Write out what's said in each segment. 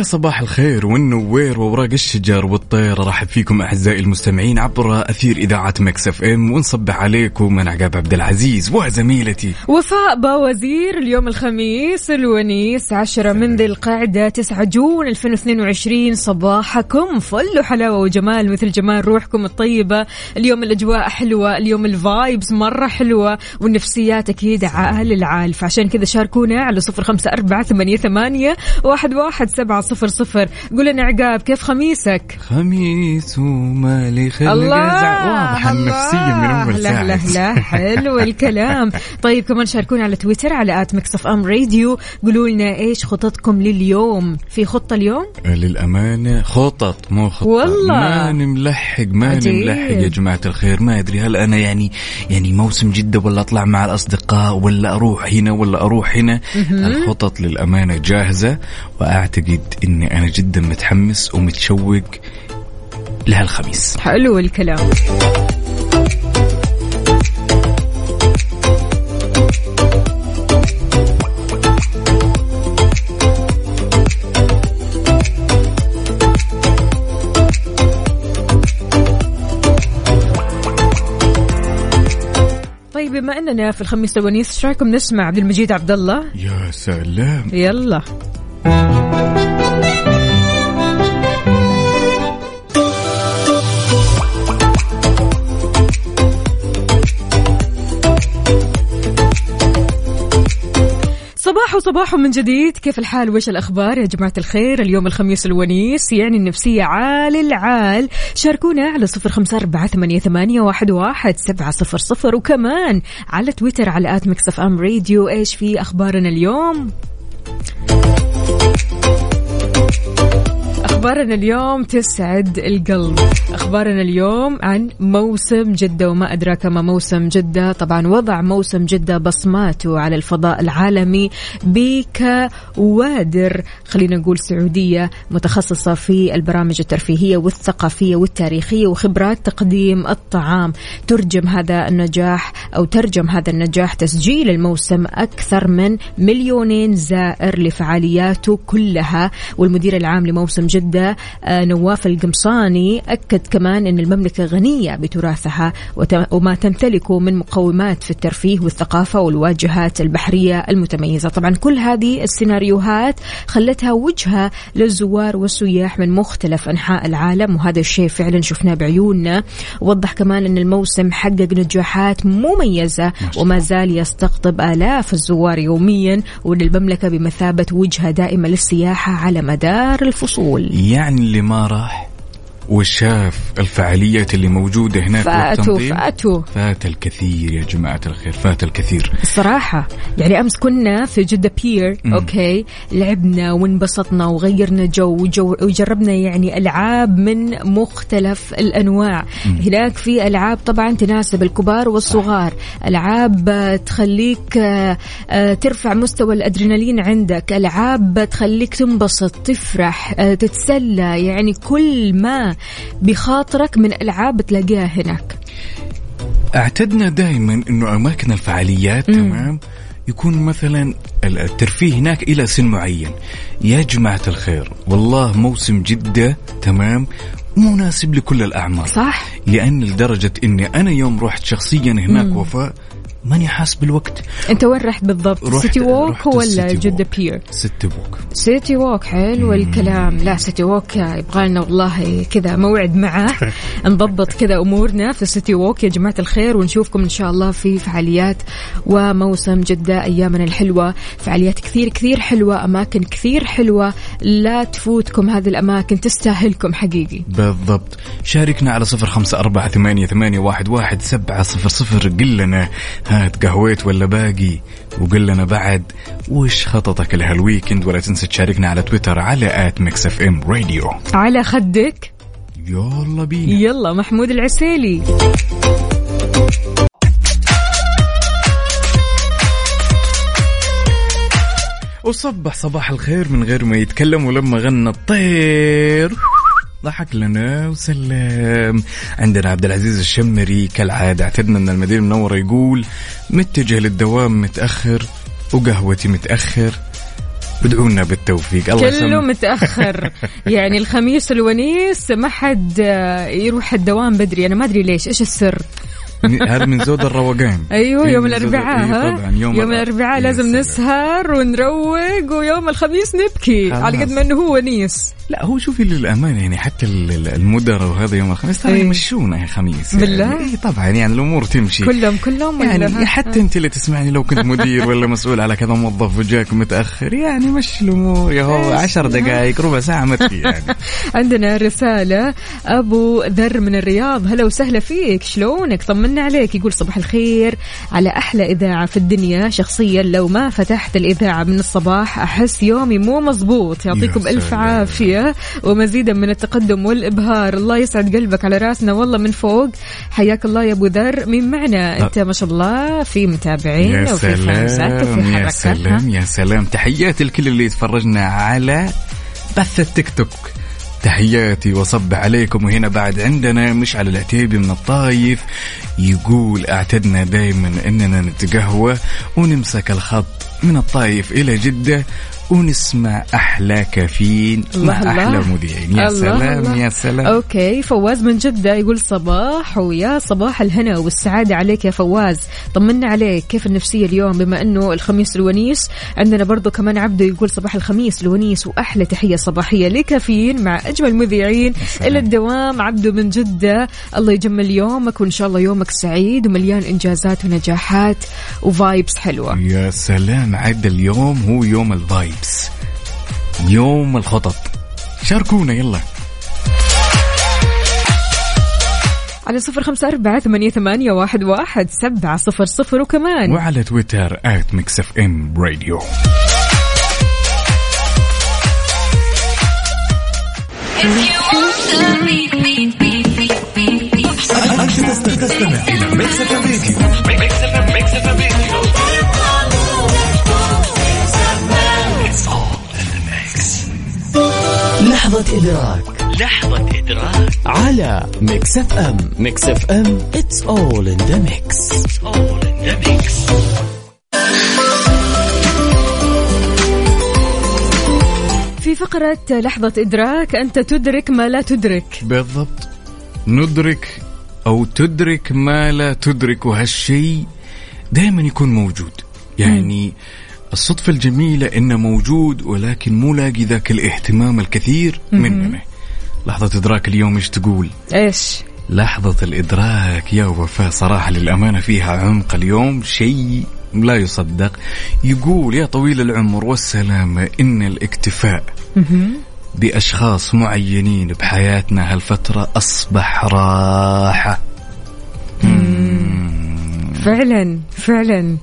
ويا صباح الخير والنوير ووراق الشجر والطير رحب فيكم أعزائي المستمعين عبر أثير إذاعة مكس FM ونصبح عليكم من عقاب عبد العزيز وزميلتي. وفاء باوزير اليوم الخميس الونيس 10 من ذي القعدة 9 جون 2022 صباحكم فل وحلاوة وجمال مثل جمال روحكم الطيبة. اليوم الأجواء حلوة اليوم ال vibes مرة حلوة والنفسيات أكيد عال العال فعشان كذا شاركونا على صفر خمسة أربعة ثمانية, ثمانية واحد, واحد سبعة صفر صفر. قول لنا عقاب كيف خميسك؟ خميس ومالي خلق الله. النفسيه من اول لا لا لا حلو الكلام. طيب كمان شاركونا على تويتر على at ميكس FM radio. قولوا لنا إيش خططكم لليوم؟ في خطة اليوم؟ للأمانة خطط مو خطة. والله. ما نلحق ما عجيب. نلحق يا جماعة الخير. ما أدري هل أنا يعني يعني موسم جدة ولا أطلع مع الأصدقاء ولا أروح هنا ولا أروح هنا؟ الخطط للأمانة جاهزة وأعتقد إني أنا جدا متحمس ومتشوق لهالخميس. حلو الكلام. طيب بما إننا في الخميس الونيس إيش رأيكم نسمع عبد المجيد عبد الله؟ يا سلام. يلا. صباح من جديد. كيف الحال؟ وش الأخبار؟ يا جماعة الخير اليوم الخميس الونيس يعني النفسية عال العال. شاركونا على صفر خمسة أربعة ثمانية, ثمانية واحد, واحد سبعة صفر صفر. وكمان على تويتر على at ميكس FM radio. إيش في أخبارنا اليوم؟ أخبارنا اليوم تسعد القلب. أخبارنا اليوم عن موسم جدة وما أدراك ما موسم جدة. طبعا وضع موسم جدة بصماته على الفضاء العالمي بكوادر خلينا نقول سعودية متخصصة في البرامج الترفيهية والثقافية والتاريخية وخبرات تقديم الطعام. ترجم هذا النجاح أو ترجم هذا النجاح تسجيل الموسم أكثر من مليونين زائر لفعالياته كلها. والمدير العام لموسم جدة آه، نواف القمصاني أكد كمان أن المملكة غنية بتراثها وما تمتلكه من مقومات في الترفيه والثقافة والواجهات البحرية المتميزة. طبعا كل هذه السيناريوهات خلتها وجهة للزوار والسياح من مختلف أنحاء العالم وهذا الشيء فعلا شفناه بعيوننا. وضح كمان أن الموسم حقق نجاحات مميزة وما زال يستقطب آلاف الزوار يوميا وأن المملكة بمثابة وجهة دائمة للسياحة على مدار الفصول. يعني اللي ما راح وشاف الفعاليات اللي موجودة هناك فاتو فاتو. فات الكثير يا جماعة الخير فات الكثير. الصراحة يعني أمس كنا في جدة بير مم. okay لعبنا وانبسطنا وغيرنا جو وجو وجربنا يعني ألعاب من مختلف الأنواع. هناك في ألعاب طبعا تناسب الكبار والصغار. ألعاب تخليك آه، ترفع مستوى الأدرينالين عندك. ألعاب تخليك تنبسط تفرح آه، تتسلى. يعني كل ما بخاطرك من ألعاب تلاقيها هناك. أعتدنا دائما إنه أماكن الفعاليات تمام؟ يكون مثلا الترفيه هناك إلى سن معين. يا جماعة الخير والله موسم جدة تمام؟ مناسب لكل الأعمار. صح. لأن لدرجة إني أنا يوم رحت شخصيا هناك وفاء ماني حاس بالوقت. أنت وين رحت بالضبط؟ رحت- City Walk ولا جدة walk. بير City Walk City Walk حلو الكلام. لا City Walk يبغى لنا والله كذا موعد معه. نضبط كذا أمورنا في City Walk يا جماعة الخير ونشوفكم إن شاء الله في فعاليات وموسم جدة أيامنا الحلوة. فعاليات كثير كثير حلوة أماكن كثير حلوة. لا تفوتكم هذه الأماكن تستاهلكم حقيقي. بالضبط. شاركنا على صفر خمسة أربعة ثمانية, ثمانية واحد, واحد سبعة صفر صفر. قل لنا هات قهويت ولا باقي وقل لنا بعد وش خططك لهال weekend ولا تنسى تشاركنا على تويتر على at ميكس FM radio على خدك. يلا بينا. يلا محمود العسيلي. وصبح صباح الخير من غير ما يتكلم ولما غنى الطير. ضحك لنا وسلم. عندنا عبد العزيز الشمري كالعادة اعتدنا من المدينة المنورة يقول متجه للدوام متأخر وقهوتي متأخر. ادعونا بالتوفيق. الله كله يسلمك متأخر. يعني الخميس الونيس ما حد يروح الدوام بدري. أنا ما أدري ليش. إيش السر؟ هذا من زود الروقان. أيوه إيه، يوم الأربعاء إيه، ها؟ طبعا يوم, يوم الأربعاء. لازم. نسهر ونروق ويوم الخميس نبكي. على قد ما إنه هو ونيس لا هو شوفي للأمانة يعني حتى ال- ال- المدراء وهذا يوم الخميس ترى إيه. يمشونا يا خميس. بالله؟ يعني اي طبعا يعني الأمور تمشي. كلهم كلهم يعني؟ حتى أنت اللي تسمعني لو كنت مدير ولا مسؤول على كذا موظف وجاك متأخر يعني مشي الأمور يا هو عشر دقائق ربع ساعة متي يعني. عندنا رسالة أبو ذر من الرياض. هلا وسهلا فيك شلونك؟ طمنا عليك يقول صباح الخير. على أحلى إذاعة في الدنيا شخصيا لو ما فتحت الإذاعة من الصباح أحس يومي مو مزبوط يعطيكم يا ألف. عافية ومزيدا من التقدم والإبهار. الله يسعد قلبك على راسنا والله من فوق. حياك الله يا أبو ذر. مين معنا؟ أنت ما شاء الله في متابعين يا وفي وفي سلام يا حركات ها؟ سلام يا سلام. تحياتي لكل اللي يتفرجنا على بث التيك توك. تحياتي وصب عليكم. وهنا بعد عندنا مشعل العتيبي من الطايف يقول أعتدنا دائما إننا نتقهوى ونمسك الخط من الطايف إلى جدة ونسمع أحلى كافيين مع الله. أحلى مذيعين. يا الله سلام الله. يا سلام. okay فواز من جدة يقول صباح ويا صباح الهنا والسعادة عليك يا فواز. طمنا عليك. كيف النفسية اليوم؟ بما أنه الخميس الونيس عندنا برضو كمان عبده يقول صباح الخميس الونيس وأحلى تحية صباحية لكافيين مع أجمل مذيعين. إلى الدوام. عبده من جدة الله يجمل يومك وإن شاء الله يومك سعيد ومليان إنجازات ونجاحات و vibes حلوة. يا سلام عد اليوم هو يوم ال vibes يوم الخطط. شاركونا يلا. على صفر خمسة أربعة ثمانية, ثمانية واحد, واحد سبعة صفر صفر وكمان. وعلى تويتر at Mix FM Radio. لحظة إدراك. لحظة إدراك. على Mix FM. Mix FM it's all in the mix. في فقرة لحظة إدراك أنت تدرك ما لا تدرك. بالضبط. ندرك أو تدرك ما لا تدرك وهالشيء دائما يكون موجود. يعني الصدفة الجميلة إنه موجود ولكن مو لاقي ذاك الاهتمام الكثير مننا لحظة إدراك اليوم إيش تقول؟ إيش؟ لحظة الإدراك يا وفاء صراحة للأمانة فيها عمق اليوم شيء لا يصدق. يقول يا طويل العمر والسلامة إن الاكتفاء بأشخاص معينين بحياتنا هالفترة أصبح راحة. فعلا فعلا.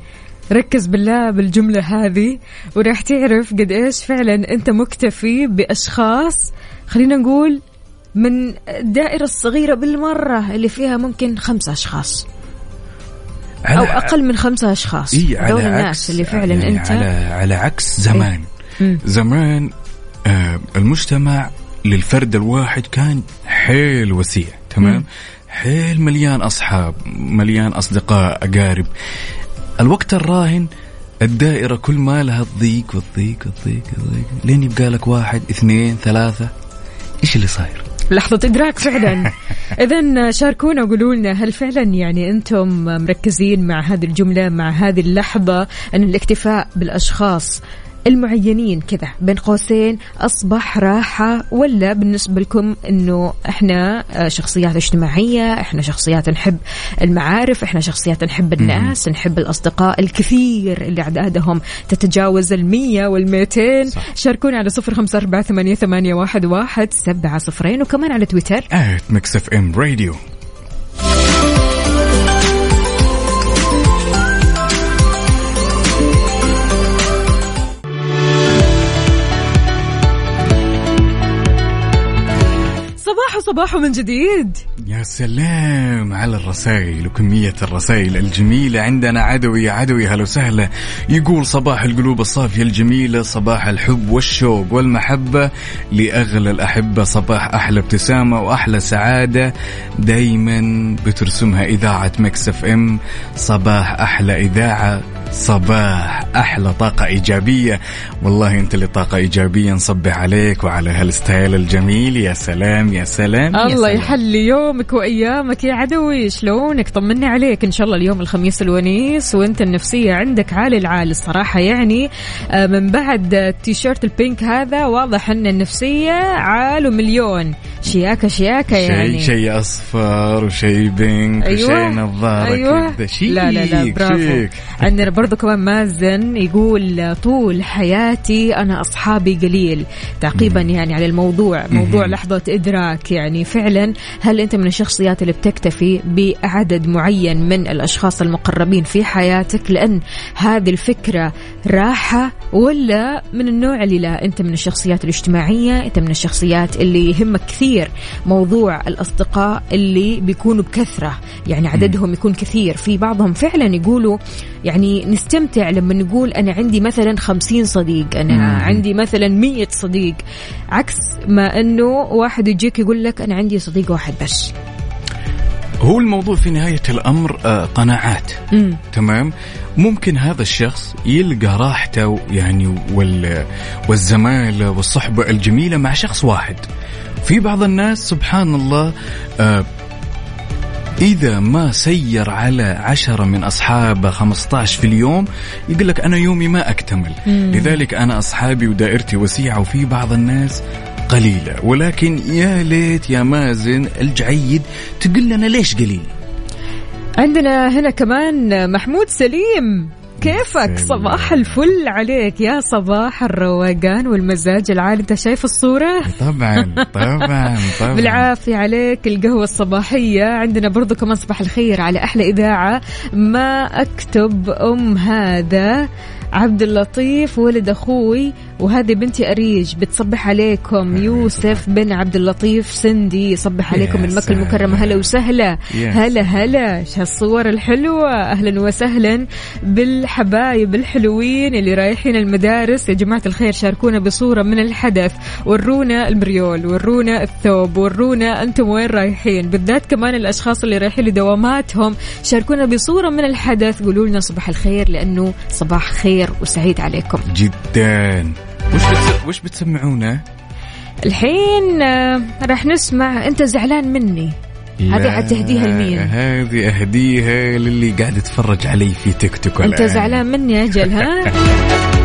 ركز بالله بالجملة هذه وراح تعرف قد إيش فعلا أنت مكتفي بأشخاص خلينا نقول من الدائرة الصغيرة بالمرة اللي فيها ممكن خمسة أشخاص. أو أقل من خمسة أشخاص. إيه على دول عكس الناس اللي فعلا يعني أنت. على على عكس زمان. مم. زمان آه المجتمع للفرد الواحد كان حيل وسيع تمام؟ حيل مليان أصحاب مليان أصدقاء أقارب. الوقت الراهن الدائرة كل ما لها تضيق وتضيق وتضيق وتضيق لين يبقى لك واحد اثنين ثلاثة. إيش اللي صاير؟ لحظة إدراك فعلا. إذا شاركونا وقولوا لنا هل فعلا يعني أنتم مركزين مع هذه الجملة مع هذه اللحظة أن الاكتفاء بالأشخاص المعينين كذا بين قوسين أصبح راحة ولا بالنسبة لكم أنه إحنا آه، شخصيات اجتماعية إحنا شخصيات نحب المعارف إحنا شخصيات نحب الناس نحب الأصدقاء الكثير اللي أعدادهم تتجاوز المية والمئتين صح. شاركونا على صفر خمسة أربعة ثمانية, ثمانية واحد, واحد سبعة صفرين وكمان على تويتر ام راديو صباح من جديد. يا سلام على الرسائل وكمية الرسائل الجميلة. عندنا عدوي عدوي هلا وسهلا. يقول صباح القلوب الصافية الجميلة صباح الحب والشوق والمحبة. لأغلى الأحبة صباح أحلى ابتسامة وأحلى سعادة. دايما بترسمها إذاعة Mix FM. صباح أحلى إذاعة صباح أحلى طاقة إيجابية. والله أنت اللي طاقة إيجابية نصبح عليك وعلى هال style الجميل. يا سلام يا سلام. يا الله سلام. يحلي يومك وأيامك يا عدوي. شلونك؟ طمني عليك. إن شاء الله اليوم الخميس الونيس وأنت النفسية عندك عالي العال الصراحة. يعني آه، من بعد التيشيرت البينك هذا واضح أن النفسية عال ومليون شياكة شياكة يعني. شيء شيء أصفر وشيء بينك وشيء نظارة أيوة. كذا. شيك لا لا لا برافو. عندنا برضو كمان مازن يقول طول حياتي أنا أصحابي قليل. تعقيبا يعني على الموضوع. موضوع لحظة إدراك يعني. فعلا هل أنت من الشخصيات اللي بتكتفي بعدد معين من الأشخاص المقربين في حياتك؟ لأن هذه الفكرة راحة ولا من النوع اللي لا؟ أنت من الشخصيات الاجتماعية أنت من الشخصيات اللي يهمك كثير موضوع الأصدقاء اللي بيكونوا بكثرة يعني عددهم يكون كثير. في بعضهم فعلا يقولوا يعني نستمتع لما نقول أنا عندي مثلا خمسين صديق أنا. عندي مثلا مية صديق. عكس ما أنه واحد يجيك يقول لك أنا عندي صديق واحد بس. هو الموضوع في نهاية الأمر آه، قناعات. مم. تمام؟ ممكن هذا الشخص يلقى راحته يعني وال والزمالة والصحبة الجميلة مع شخص واحد. في بعض الناس سبحان الله آه إذا ما سير على عشرة من أصحابه 15 في اليوم يقول لك أنا يومي ما أكتمل. مم. لذلك أنا أصحابي ودائرتي وسيعة وفي بعض الناس قليلة ولكن يا ليت يا مازن الجعيد تقول لنا ليش قليل؟ عندنا هنا كمان محمود سليم. كيفك. صباح الفل عليك يا صباح الروقان والمزاج العالي انت شايف الصورة؟ طبعا طبعا طبعا. بالعافية عليك. القهوة الصباحية. عندنا برضو كمان صباح الخير على أحلى إذاعة. ما أكتب أم هذا. عبد اللطيف ولد أخوي وهذه بنتي أريج بتصبح عليكم. يوسف بن عبد اللطيف سندي يصبح عليكم من مكة سلام. المكرمة. هلا وسهلا. هلا هلا. هالصور الحلوة؟ أهلا وسهلا. بالحبايب الحلوين اللي رايحين المدارس يا جماعة الخير شاركونا بصورة من الحدث. ورونا المريول ورونا الثوب ورونا أنتم وين رايحين؟ بالذات كمان الأشخاص اللي رايحين لدواماتهم. شاركونا بصورة من الحدث. قولوا لنا صباح الخير لأنه صباح خير. وسعيد عليكم جدا وش بتس... وش بتسمعونا؟ الحين آه، راح نسمع أنت زعلان مني هذه لا، حتهديها لمين؟ هذه أهديها للي قاعد يتفرج علي في تيك توك الآن. زعلان مني أجل ها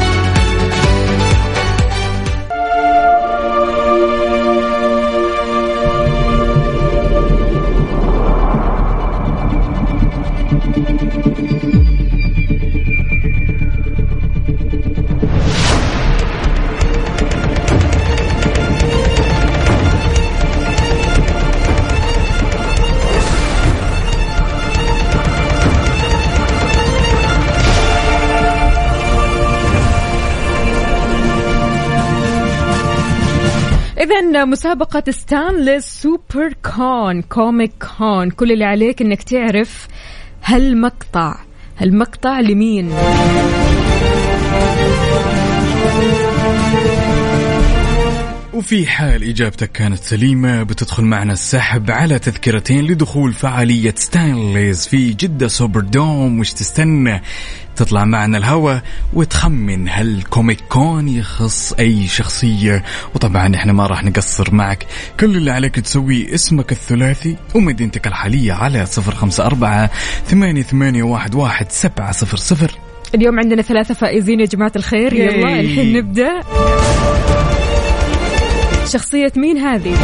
إذا مسابقة Stan Lee's Super Con Comic Con كل اللي عليك إنك تعرف هالمقطع. هالمقطع لمين؟ وفي حال إجابتك كانت سليمة بتدخل معنا السحب على تذكرتين لدخول فعالية Stan Lee's في جدة Super Dome وش تستنى؟ تطلع معنا الهوا وتخمن هل Comic Con يخص أي شخصية. وطبعا إحنا ما راح نقصر معك. كل اللي عليك تسويه اسمك الثلاثي ومدينتك الحالية على صفر خمسة أربعة ثمانية, ثمانية واحد, واحد سبعة صفر صفر. اليوم عندنا ثلاثة فائزين يا جماعة الخير. يلا. الحين نبدأ. شخصية مين هذه؟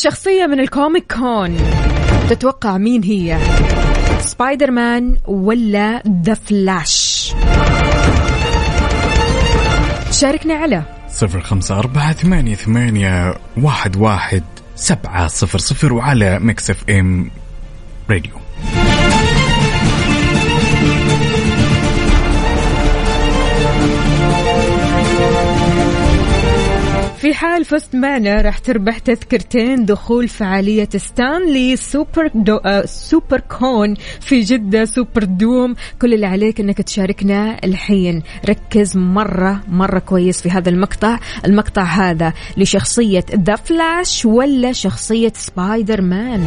هالشخصية من ال Comic Con تتوقع مين هي؟ سبايدر مان ولا The Flash؟ شاركنا على صفر خمسة أربعة ثمانية, ثمانية واحد, واحد سبعة صفر صفر وعلى Mix FM Radio في حال فزت معنا راح تربح تذكرتين دخول فعالية Stan Lee's Super Do آه Super Con في جدة Super Dome كل اللي عليك إنك تشاركنا الحين. ركز مرة مرة كويس في هذا المقطع. المقطع هذا لشخصية The Flash ولا شخصية سبايدر مان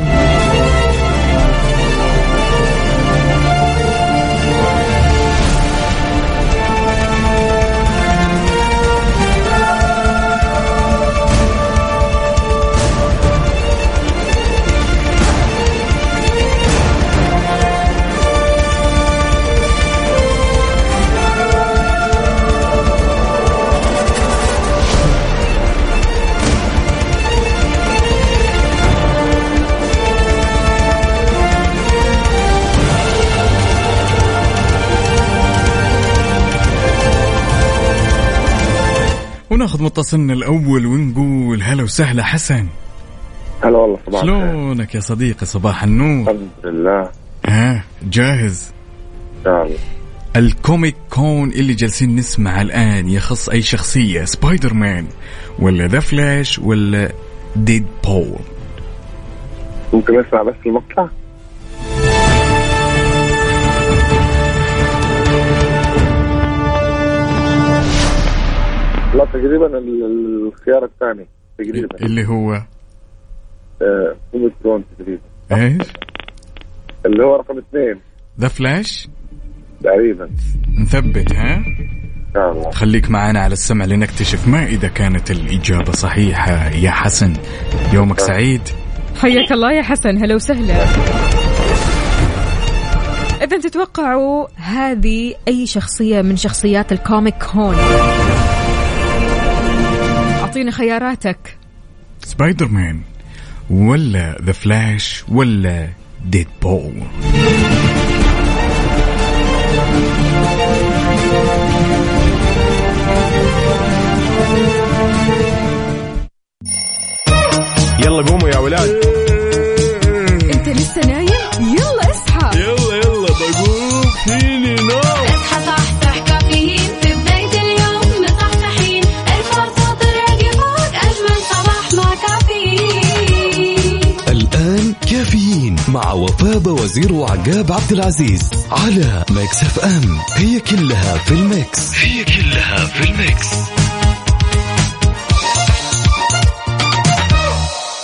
وناخذ متصلنا الأول ونقول هلا وسهلا حسن. هلا والله صباح شلونك يا صديقي؟ صباح النور. الحمد لله. ها جاهز؟ الله ال Comic Con اللي جالسين نسمع الآن يخص أي شخصية سبايدر مان ولا The Flash ولا Deadpool ممكن أسمع بس المقطع؟ لا تقريبا ال- الخيار الثاني تقريبا. اللي هو؟ آه، اوميكرون تقريبا. إيش؟ اللي هو رقم اثنين. The Flash تقريبا. نثبت ها؟ خليك معنا على السمع لنكتشف ما إذا كانت الإجابة صحيحة. يا حسن يومك سعيد. حياك الله يا حسن هلا وسهلا. إذا تتوقعوا هذه أي شخصية من شخصيات ال Comic Con أعطينا خياراتك. سبايدر مان ولا The Flash ولا Deadpool يلا قوموا يا ولاد. مع وفاء وزير وعقاب عبد العزيز على Mix FM. هي كلها في ال mix. هي كلها في ال mix.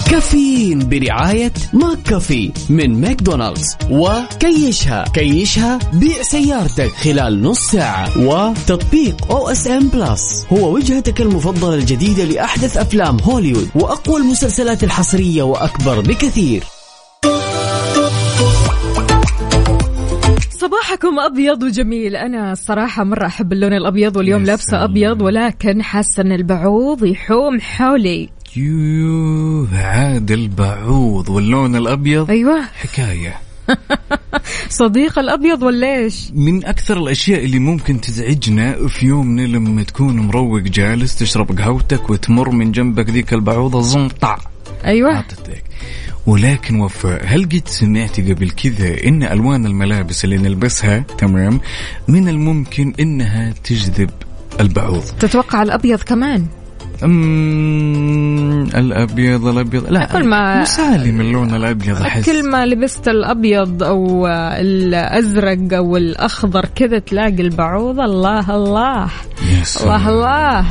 كافيين برعاية McCafé من ماكدونالدز. وكيشها. كيشها بيع سيارتك خلال نص ساعة. وتطبيق OSN Plus هو وجهتك المفضلة الجديدة لأحدث أفلام هوليوود وأقوى المسلسلات الحصرية وأكثر بكثير. صباحكم أبيض وجميل. أنا الصراحة مرة أحب اللون الأبيض واليوم لابسة. أبيض ولكن حاسة إن البعوض يحوم حولي. يوه عاد البعوض واللون الأبيض. أيوه. حكاية. صديق الأبيض ولا إيش؟ من أكثر الأشياء اللي ممكن تزعجنا في يومنا لما تكون مروق جالس تشرب قهوتك وتمر من جنبك ذيك البعوضة زنطع أيوه. عطتك ولكن وفاء هل قد سمعتي قبل كذا إن ألوان الملابس اللي نلبسها تمام من الممكن إنها تجذب البعوض؟ تتوقع الأبيض كمان؟ أمم الأبيض الأبيض لا كل ما- مسالم اللون الأبيض أحس. كل ما لبست الأبيض أو الأزرق أو الأخضر كذا تلاقي البعوض. الله الله. يا. الله الله.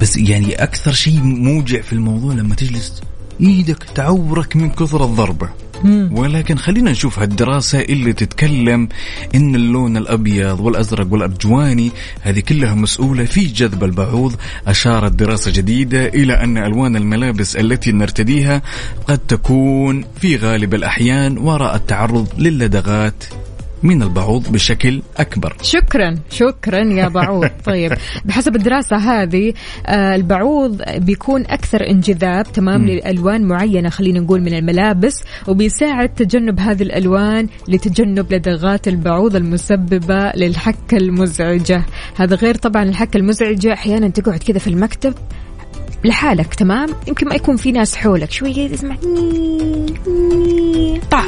بس يعني أكثر شيء موجع في الموضوع لما تجلس إيدك تعورك من كثر الضربه ولكن خلينا نشوف هالدراسة اللي تتكلم إن اللون الأبيض والأزرق والأرجواني هذه كلها مسؤولة في جذب البعوض. أشارت دراسة جديدة إلى أن ألوان الملابس التي نرتديها قد تكون في غالب الأحيان وراء التعرض للدغات. من البعوض بشكل أكبر. شكرا شكرا يا بعوض. طيب بحسب الدراسة هذه آه، البعوض بيكون أكثر انجذاب تمام لألوان معينة خلينا نقول من الملابس وبيساعد تجنب هذه الألوان لتجنب لدغات البعوض المسببة للحكة المزعجة. هذا غير طبعا الحكة المزعجة أحيانا تقعد كذا في المكتب لحالك تمام؟ يمكن ما يكون في ناس حولك. شوي تسمع. طع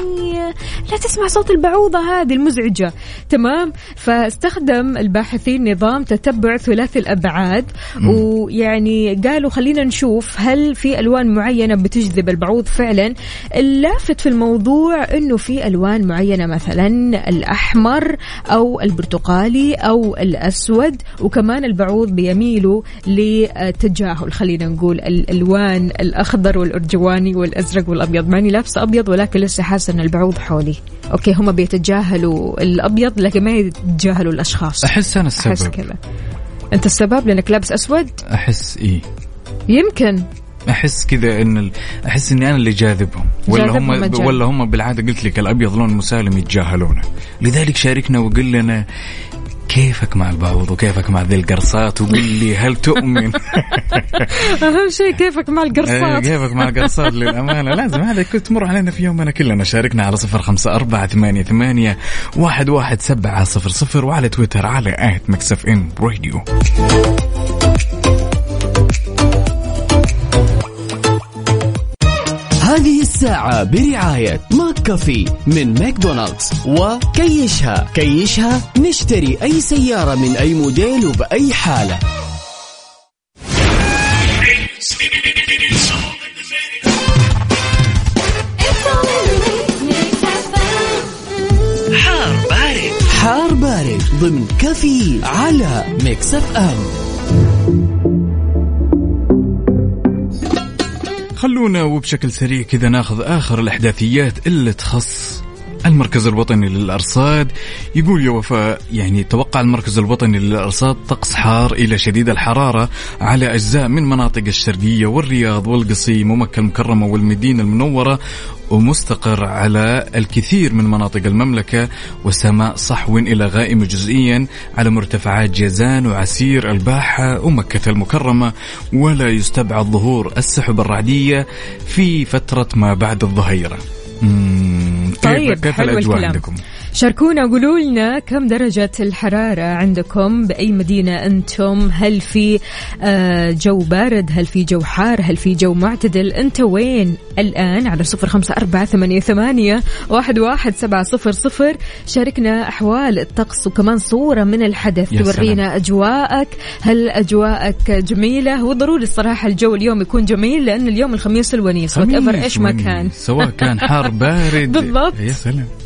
لا تسمع صوت البعوضة هذه المزعجة. تمام؟ فاستخدم الباحثين نظام تتبع ثلاثي الأبعاد. ويعني قالوا خلينا نشوف هل في ألوان معينة بتجذب البعوض فعلا. اللافت في الموضوع أنه في ألوان معينة مثلا الأحمر أو البرتقالي أو الأسود وكمان البعوض بيميلوا لتجاهل خلينا نقول الألوان الأخضر والأرجواني والأزرق والأبيض. ماني لابسة أبيض ولكن لسه حاسة أن البعوض حولي. أوكي هم بيتجاهلوا الأبيض لكن ما يتجاهلوا الأشخاص. أحس أنا أحس السبب. كذا. أنت السبب لأنك لابس أسود؟ أحس إيه يمكن. أحس كذا إن ال... أحس إني أنا اللي جاذبهم. ولا هم الجانب. ولا هم بالعادة قلت لك الأبيض لون مسالم يتجاهلونه. لذلك شاركنا وقل لنا كيفك مع البعوض وكيفك مع ذي القرصات؟ وقل لي هل تؤمن؟ أهم شيء كيفك مع القرصات. كيفك مع القرصات للأمانة. لازم هذا كنت تمر علينا في يومنا كلنا. شاركنا على صفر خمسة أربعة ثمانية ثمانية واحد واحد سبعة صفر صفر وعلى تويتر على at Mix FM Radio. هذه الساعة برعاية McCafé من ماكدونالدز. وكيشها كيشها نشتري أي سيارة من أي موديل وبأي حالة. حار بارد. ضمن كافيين على Mix FM. خلونا وبشكل سريع كذا ناخذ آخر الإحداثيات اللي تخص المركز الوطني للأرصاد. يقول يا وفاء يعني توقع المركز الوطني للأرصاد طقس حار إلى شديد الحرارة على أجزاء من مناطق الشرقية والرياض والقصيم ومكة المكرمة والمدينة المنورة ومستقر على الكثير من مناطق المملكة وسماء صحو إلى غائم جزئيا على مرتفعات جازان وعسير الباحة ومكة المكرمة. ولا يستبعد ظهور السحب الرعدية في فترة ما بعد الظهيرة. مم، طيب كيف حلو الكلام عندكم؟ شاركونا قولوا لنا كم درجة الحرارة عندكم بأي مدينة أنتم؟ هل في آه، جو بارد؟ هل في جو حار؟ هل في جو معتدل؟ أنت وين؟ الآن على صفر خمسة أربعة ثمانية, ثمانية واحد, واحد سبعة صفر صفر. شاركنا أحوال الطقس وكمان صورة من الحدث تورينا أجواءك. هل أجواءك جميلة؟ وضروري الصراحة الجو اليوم يكون جميل لأن اليوم الخميس الونيس. وات إيش ما. كان. سواء كان حار بارد. بالضبط. يا سلام.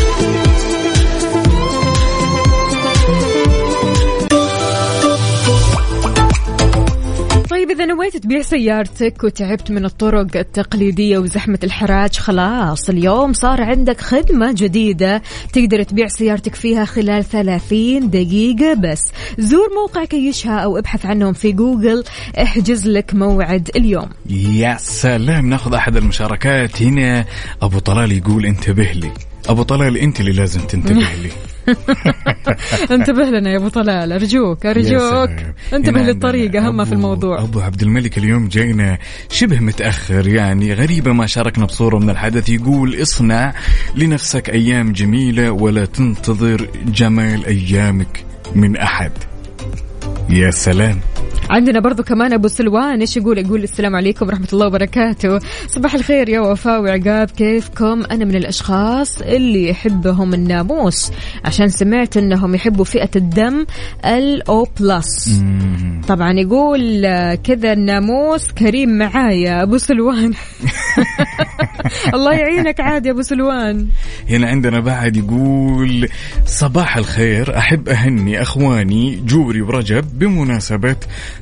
طيب إذا نويت تبيع سيارتك وتعبت من الطرق التقليدية وزحمة الحراج خلاص اليوم صار عندك خدمة جديدة تقدر تبيع سيارتك فيها خلال 30 دقيقة بس. زور موقع كيشها أو ابحث عنهم في جوجل احجز لك موعد اليوم. يا سلام ناخذ أحد المشاركات. هنا أبو طلال يقول انتبه لي. أبو طلال أنت اللي لازم تنتبه لي. انتبه لنا يا أبو طلال أرجوك أرجوك. انتبه للطريق اهم في الموضوع. أبو عبد الملك اليوم جاينا شبه متأخر يعني غريبة ما شاركنا بصورة من الحدث. يقول اصنع لنفسك أيام جميلة ولا تنتظر جمال أيامك من أحد. يا سلام. عندنا برضو كمان أبو سلوان إيش يقول؟ يقول السلام عليكم ورحمة الله وبركاته. صباح الخير يا وفاء وعقاب كيفكم؟ أنا من الأشخاص اللي يحبهم الناموس عشان سمعت إنهم يحبوا فئة الدم ال O plus طبعا يقول آه، كذا الناموس كريم معايا أبو سلوان. الله يعينك عاد يا أبو سلوان. هنا عندنا بعد يقول صباح الخير أحب أهني أخواني جوري ورجب بمناسبة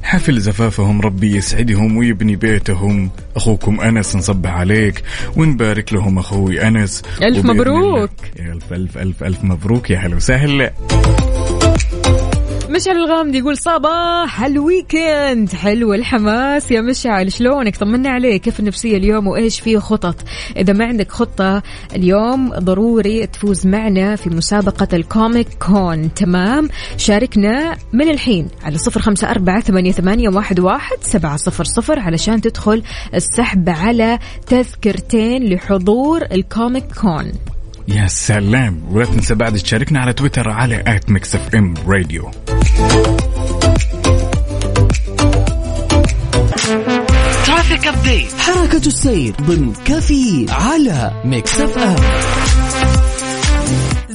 حفل زفافهم ربي يسعدهم ويبني بيتهم. أخوكم أنس نصبح عليك ونبارك لهم أخوي أنس. ألف مبروك. ألف ألف ألف ألف مبروك يا هلا وسهلا. مشعل الغامدي يقول صباح ال weekend. حلو الحماس يا مشعل شلونك؟ طمنا عليك. كيف النفسية اليوم وإيش فيه خطط؟ إذا ما عندك خطة اليوم ضروري تفوز معنا في مسابقة ال Comic Con. تمام؟ شاركنا من الحين على صفر خمسة أربعة ثمانية, واحد سبعة صفر صفر علشان تدخل السحب على تذكرتين لحضور ال Comic Con. يا سلام. ولا تنسى بعد تشاركنا على تويتر على at Mix FM Radio traffic update حركة السير ضمن كفي على Mix F M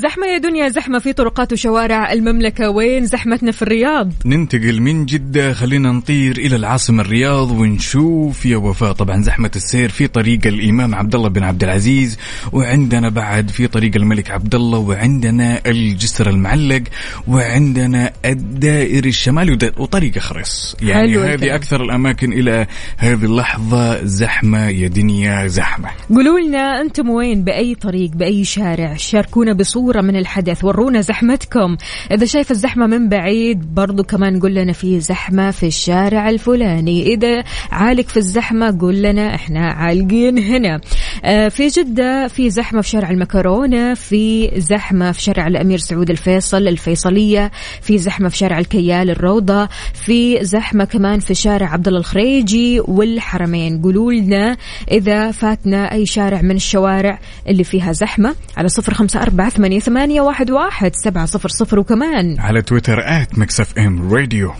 زحمة يا دنيا زحمة في طرقات وشوارع المملكة. وين زحمتنا في الرياض؟ ننتقل من جدة خلينا نطير إلى العاصمة الرياض ونشوف يا وفاء طبعا زحمة السير في طريق الإمام عبد الله بن عبد العزيز وعندنا بعد في طريق الملك عبد الله وعندنا الجسر المعلق وعندنا الدائري الشمالي وطريق خرس يعني هذه. أكثر الأماكن إلى هذه اللحظة زحمة يا دنيا زحمة. قولوا لنا أنتم وين؟ بأي طريق بأي شارع؟ شاركونا بصورة من الحدث ورونا زحمتكم. إذا شايف الزحمة من بعيد برضو كمان قول لنا في زحمة في الشارع الفلاني. إذا عالق في الزحمة قول لنا إحنا عالقين هنا. آه، في جدة في زحمة في شارع المكرونة في زحمة في شارع الأمير سعود الفيصل الفيصلية في زحمة في شارع الكيال الروضة في زحمة كمان في شارع عبد الله الخريجي والحرمين. قولوا لنا إذا فاتنا أي شارع من الشوارع اللي فيها زحمة على صفر خمسة أربعة ثمانية, ثمانية واحد, واحد سبعة صفر صفر وكمان على تويتر at Mix FM Radio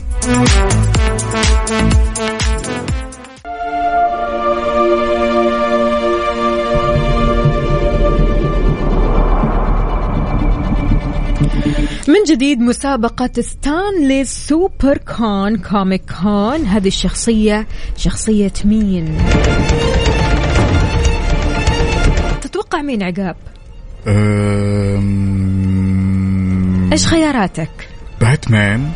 من جديد مسابقة Stan Lee Super Con Comic Con هذه الشخصية شخصية مين؟ تتوقع مين عقاب؟ أم... إيش خياراتك؟ باتمان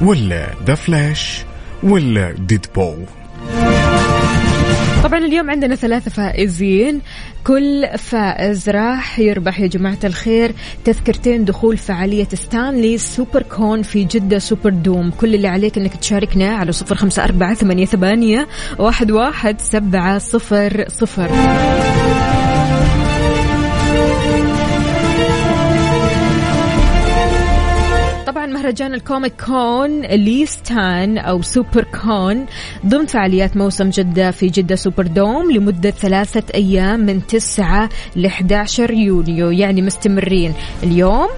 ولا The Flash ولا Deadpool؟ طبعا اليوم عندنا ثلاثة فائزين. كل فائز راح يربح يا جماعة الخير تذكرتين دخول فعالية Stan Lee Super Con في جدة Super Dome. كل اللي عليك إنك تشاركنا على صفر خمسة أربعة ثمانية, ثمانية واحد, واحد سبعة صفر صفر. طبعا مهرجان ال Comic Con Stan Lee أو Super Con ضمن فعاليات موسم جدة في جدة Super Dome لمدة ثلاثة أيام من 9 ل 11 يونيو يعني مستمرين اليوم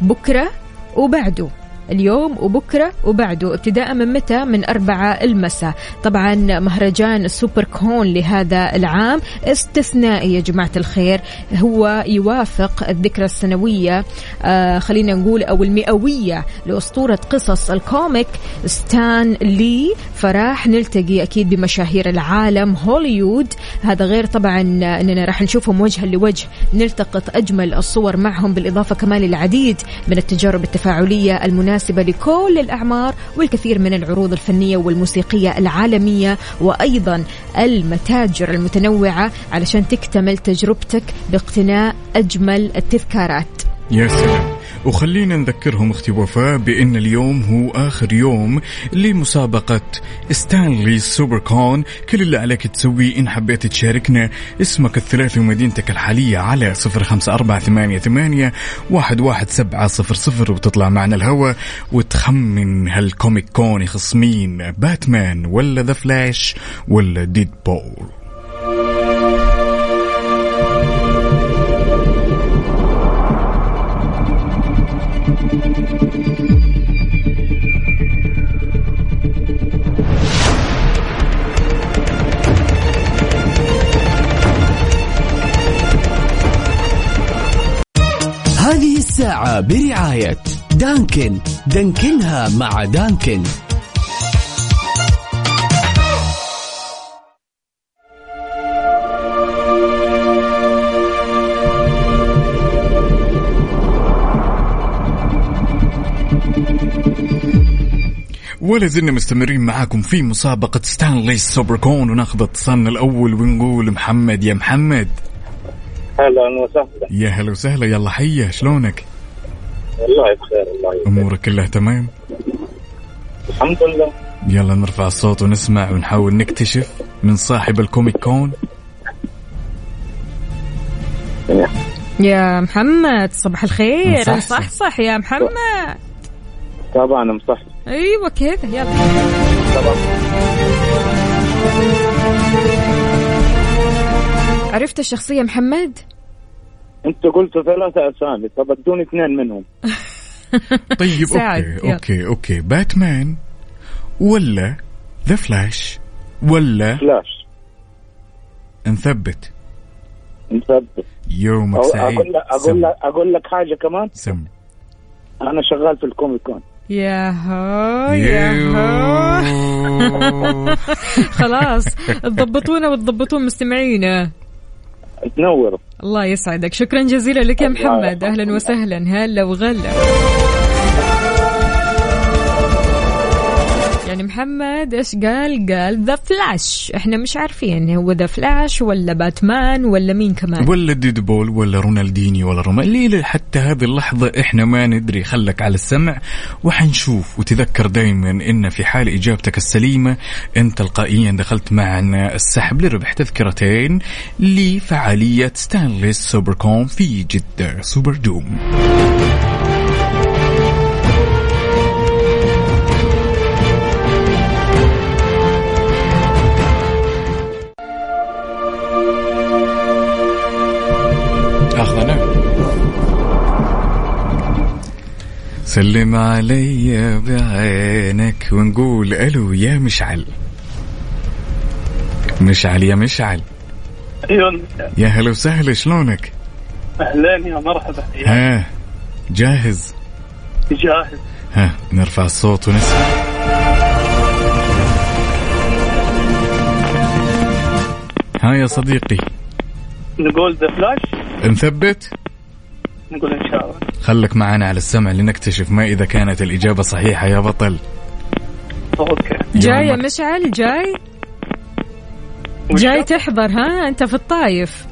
بكرة وبعده. اليوم وبكرة وبعده ابتداء من متى؟ من أربعة المساء. طبعا مهرجان ال Super Con لهذا العام. استثنائي يا جماعة الخير هو يوافق الذكرى السنوية آه خلينا نقول أو المئوية لأسطورة قصص ال comic Stan Lee. فراح نلتقي أكيد بمشاهير العالم هوليوود. هذا غير طبعا أننا راح نشوفهم وجها لوجه. نلتقط أجمل الصور معهم بالإضافة كمان للعديد من التجارب التفاعلية المناسبة مناسبة لكل الأعمار والكثير من العروض الفنية والموسيقية العالمية وأيضا المتاجر المتنوعة علشان تكتمل تجربتك باقتناء أجمل التذكارات. يا سلام. وخلينا نذكرهم أختي وفاء بأن اليوم هو آخر يوم لمسابقة Stan Lee Super Con كل اللي عليك تسويه إن حبيت تشاركنا اسمك الثلاثي ومدينتك الحالية على صفر خمسة أربعة ثمانية, ثمانية واحد, واحد سبعة صفر صفر وتطلع معنا الهوا وتخمن هال Comic Con يخص مين؟ باتمان ولا The Flash ولا ديد بول الساعة برعاية دانكن. دانكنها مع دانكن. ولا زلنا مستمرين معاكم في مسابقة Stan Lee Super Con وناخذ اتصالنا الأول ونقول محمد يا محمد. أهلا وسهلا. يا هلا وسهلا يلا حيا شلونك؟ والله بخير الله يسلمك أمورك كلها تمام؟ الحمد لله. يلا نرفع الصوت ونسمع ونحاول نكتشف من صاحب ال Comic Con. يا محمد صباح الخير. مصحصح. صح. صح يا محمد. طبعا مصح أيوه كذا يلا. عرفت الشخصية محمد؟ انت قلت ثلاثة أسامي طب ادوني اثنين منهم. طيب يلا. okay okay. Batman ولا The Flash ولا فلاش نثبت نثبت يومك سعيد. أقول لك أقول. لك أقول لك حاجة كمان؟ سم. أنا شغال في ال Comic Con يا هو يا هو يو. خلاص تضبطونا وتضبطون مستمعينا. تنور. الله يسعدك. شكرا جزيلا لك يا محمد. أهلا وسهلا. هلا وغلا. يعني محمد إيش قال؟ قال The Flash، إحنا مش عارفين هو The Flash ولا باتمان ولا مين كمان؟ ولا Deadpool ولا رونالديني ولا رومالي حتى هذه اللحظة إحنا ما ندري. خلك على السمع وحنشوف. وتذكر دائما إن في حال إجابتك السليمة أنت تلقائيا دخلت معنا السحب لربح تذكرتين لفعالية Stan Lee Super Con في جدة Super Dome. سلم علي بعينك ونقول ألو يا مشعل. مشعل يا مشعل. أيوه يا هلا وسهلا شلونك؟ أهلين يا مرحبا. ها جاهز؟ جاهز. ها نرفع الصوت ونسمع. ها يا صديقي. نقول ذا فلاش. نثبت. نقول إن شاء الله. خلك معنا على السمع لنكتشف ما إذا كانت الإجابة صحيحة يا بطل. أوكي. جاي يا. مشعل جاي؟ جاي؟ تحضر ها؟ أنت في الطايف.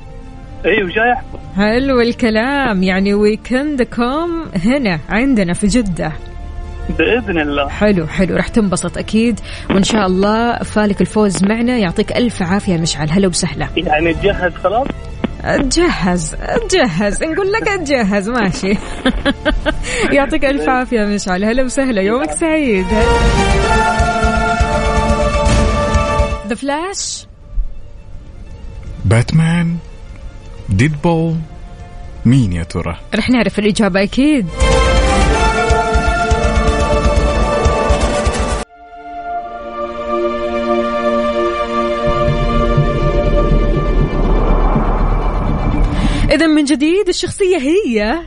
أيوه جاي أحضر. حلو الكلام. يعني ويكندكم هنا عندنا في جدة. بإذن الله. حلو حلو. راح تنبسط أكيد. وإن شاء الله فالك الفوز معنا. يعطيك ألف عافية مشعل. هلا وسهلا. يعني تجهز خلاص؟ تجهز تجهز نقول لك تجهز ماشي. يعطيك ألف عافية مشعل. هلا وسهلا. يومك سعيد. ذا فلاش باتمان ديدبول مين يا ترى؟ رح نعرف الإجابة أكيد. من جديد الشخصية هي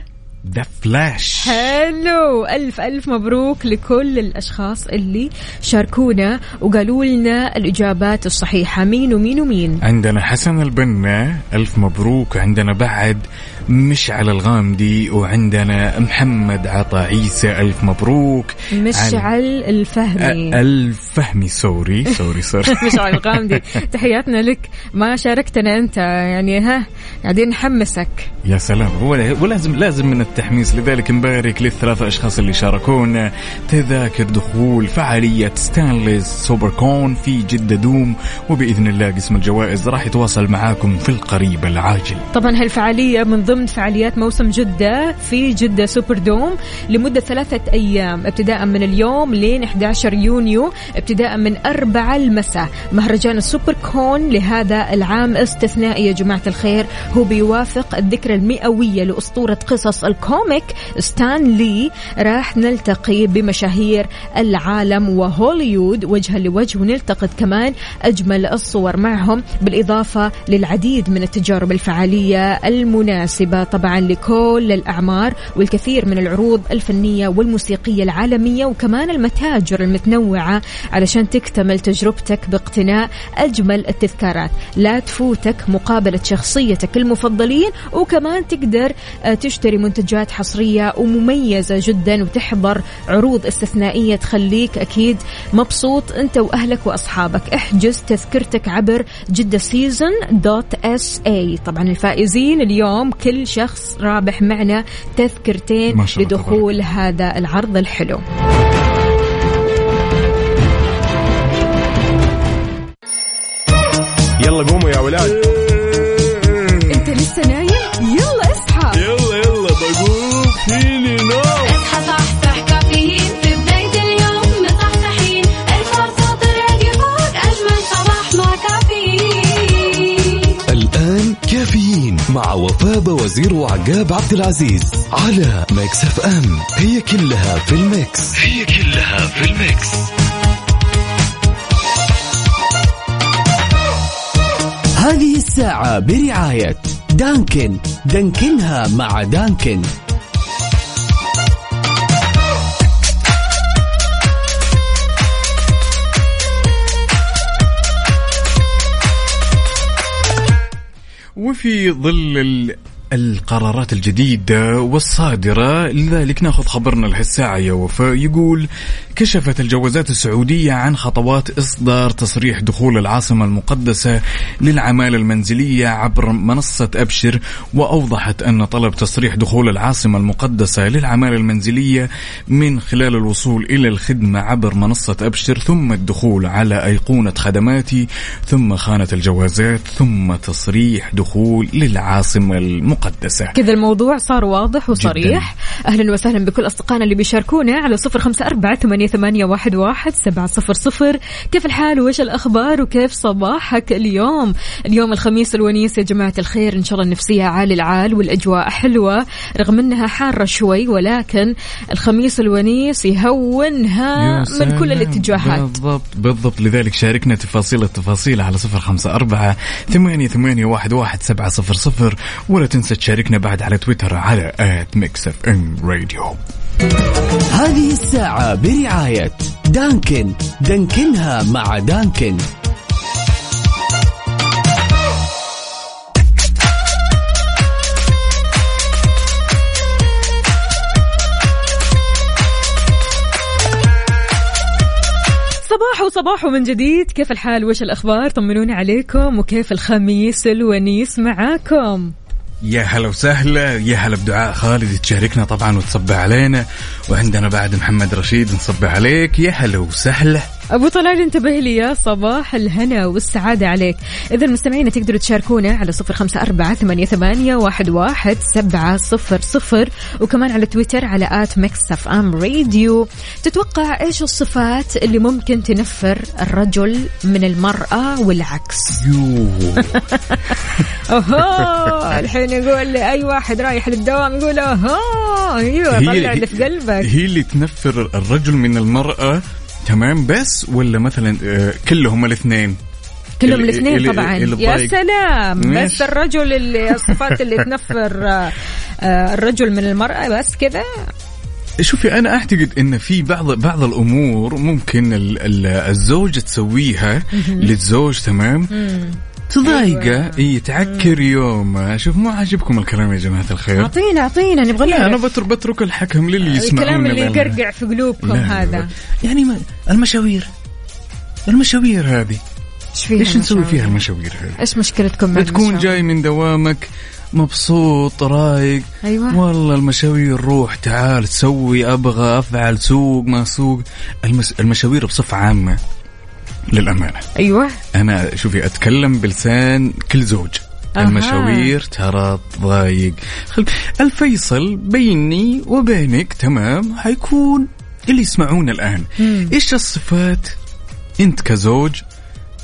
The Flash حلو ألف ألف مبروك لكل الأشخاص اللي شاركونا وقالوا لنا الإجابات الصحيحة. مين ومين ومين؟ عندنا حسن البنا ألف مبروك. عندنا بعد مشعل الغامدي وعندنا محمد عطا عيسى ألف مبروك. مشعل الفهمي. أ- الفهمي sorry sorry. sorry مشعل الغامدي. تحياتنا لك. ما شاركتنا أنت يعني ها قاعدين نحمسك. يا سلام. ولا- ولازم لازم من التحميس لذلك نبارك للثلاثة أشخاص اللي شاركونا تذاكر دخول فعالية Stan Lee's Super Con في جدة Dome وبإذن الله قسم الجوائز راح يتواصل معاكم في القريب العاجل. طبعا هالفعالية من ضمن فعاليات موسم جدة في جدة Super Dome لمدة ثلاثة أيام ابتداء من اليوم لين 11 يونيو ابتداء من 4 المساء. مهرجان ال Super Con لهذا العام استثنائي يا جماعة الخير هو بيوافق الذكرى المئوية لأسطورة قصص الكوميك ستان لي راح نلتقي بمشاهير العالم وهوليوود. وجها لوجه ونلتقط كمان أجمل الصور معهم بالإضافة للعديد من التجارب الفعالية المناسبة طبعا لكل الأعمار والكثير من العروض الفنية والموسيقية العالمية وكمان المتاجر المتنوعة علشان تكتمل تجربتك باقتناء أجمل التذكارات. لا تفوتك مقابلة شخصيتك المفضلين وكمان تقدر آه، تشتري منتجات حصرية ومميزة جدا وتحضر عروض استثنائية تخليك أكيد مبسوط أنت وأهلك وأصحابك. إحجز تذكرتك عبر جدة season dot SA طبعا الفائزين اليوم كل شخص رابح معنا تذكرتين لدخول هذا العرض الحلو. يلا قوموا يا ولاد. أنت لسه نايم؟ وفاء وزير وعقاب عبد العزيز على Mix FM هي كلها في ال mix. هي كلها في ال mix. هذه الساعة برعاية دانكن. دانكنها مع دانكن. وفي ظل القرارات الجديدة والصادرة. لذلك ناخذ خبرنا لهالساعة يا وفاء. يقول كشفت الجوازات السعودية عن خطوات إصدار تصريح دخول العاصمة المقدسة للعمالة المنزلية عبر منصة أبشر وأوضحت أن طلب تصريح دخول العاصمة المقدسة للعمالة المنزلية من خلال الوصول إلى الخدمة عبر منصة أبشر ثم الدخول على أيقونة خدماتي ثم خانة الجوازات ثم تصريح دخول للعاصمة المقدسة. كذا الموضوع صار واضح وصريح. أهلا وسهلا بكل أصدقائنا اللي بيشاركونا على صفر خمسة أربعة ثمانية, ثمانية واحد, واحد سبعة صفر صفر. كيف الحال؟ وإيش الأخبار؟ وكيف صباحك اليوم؟ اليوم الخميس الونيس يا جماعة الخير إن شاء الله النفسية عالي العال والأجواء حلوة رغم أنها حارة شوي ولكن الخميس الونيس يهونها من كل. الاتجاهات. بالضبط بالضبط. لذلك شاركنا تفاصيل التفاصيل على صفر خمسة أربعة ثمانية, ثمانية واحد, واحد سبعة صفر صفر. ولا تنسى تشاركنا بعد على تويتر على at Mix FM radio هذه الساعة برعاية دانكن. دانكنها مع دانكن. صباح وصباح من جديد. كيف الحال؟ وش الأخبار؟ طمنونا عليكم. وكيف الخميس الونيس معاكم؟ يا هلا وسهلا يا هلا بدعاء خالد تشاركنا طبعا وتصبح علينا وعندنا بعد محمد رشيد نصبح عليك يا هلا وسهلا. أبو طلال انتبه لي يا صباح الهنا والسعادة عليك. إذا مستمعينا تقدروا تشاركونا على صفر خمسة أربعة ثمانية, ثمانية واحد, واحد سبعة صفر صفر. وكمان على تويتر على at Mix FM radio. تتوقع إيش الصفات اللي ممكن تنفر الرجل من المرأة والعكس؟ أوهو الحين يقول لي أي واحد رايح للدوام يقول أوهو أيوه طلع اللي في قلبك. هي اللي تنفر الرجل من المرأة تمام بس ولا مثلا آه، كلهم الاثنين؟ كلهم الاثنين طبعا. يا. سلام. بس. الرجل اللي الصفات اللي تنفر آه، الرجل من المرأة بس كذا شوفي أنا أعتقد إن في بعض بعض الأمور ممكن ال- ال- الزوجة تسويها للزوج تمام؟ تضايقه؟ إي تعكر يومه. شوف مو عاجبكم الكلام يا جماعة الخير. أعطينا أعطينا نبغى لا أنا بترك بترك الحكم للي يسمعون الكلام اللي. يقرقع في قلوبكم هذا. يعني ما المشاوير. المشاوير هذه. إيش فيها إيش نسوي؟ فيها المشاوير هذه؟ إيش مشكلتكم مع بتكون المشاوير؟ جاي من دوامك مبسوط رايق. أيوه. والله المشاوير روح تعال سوي أبغى أفعل سوق ما سوق. المس... المشاوير بصفة عامة. للأمانة. أيوه. أنا شوفي أتكلم بلسان كل زوج. المشاوير ترى تضايق. خل... الفيصل بيني وبينك تمام؟ حيكون اللي يسمعون الآن. مم. إيش الصفات؟ أنت كزوج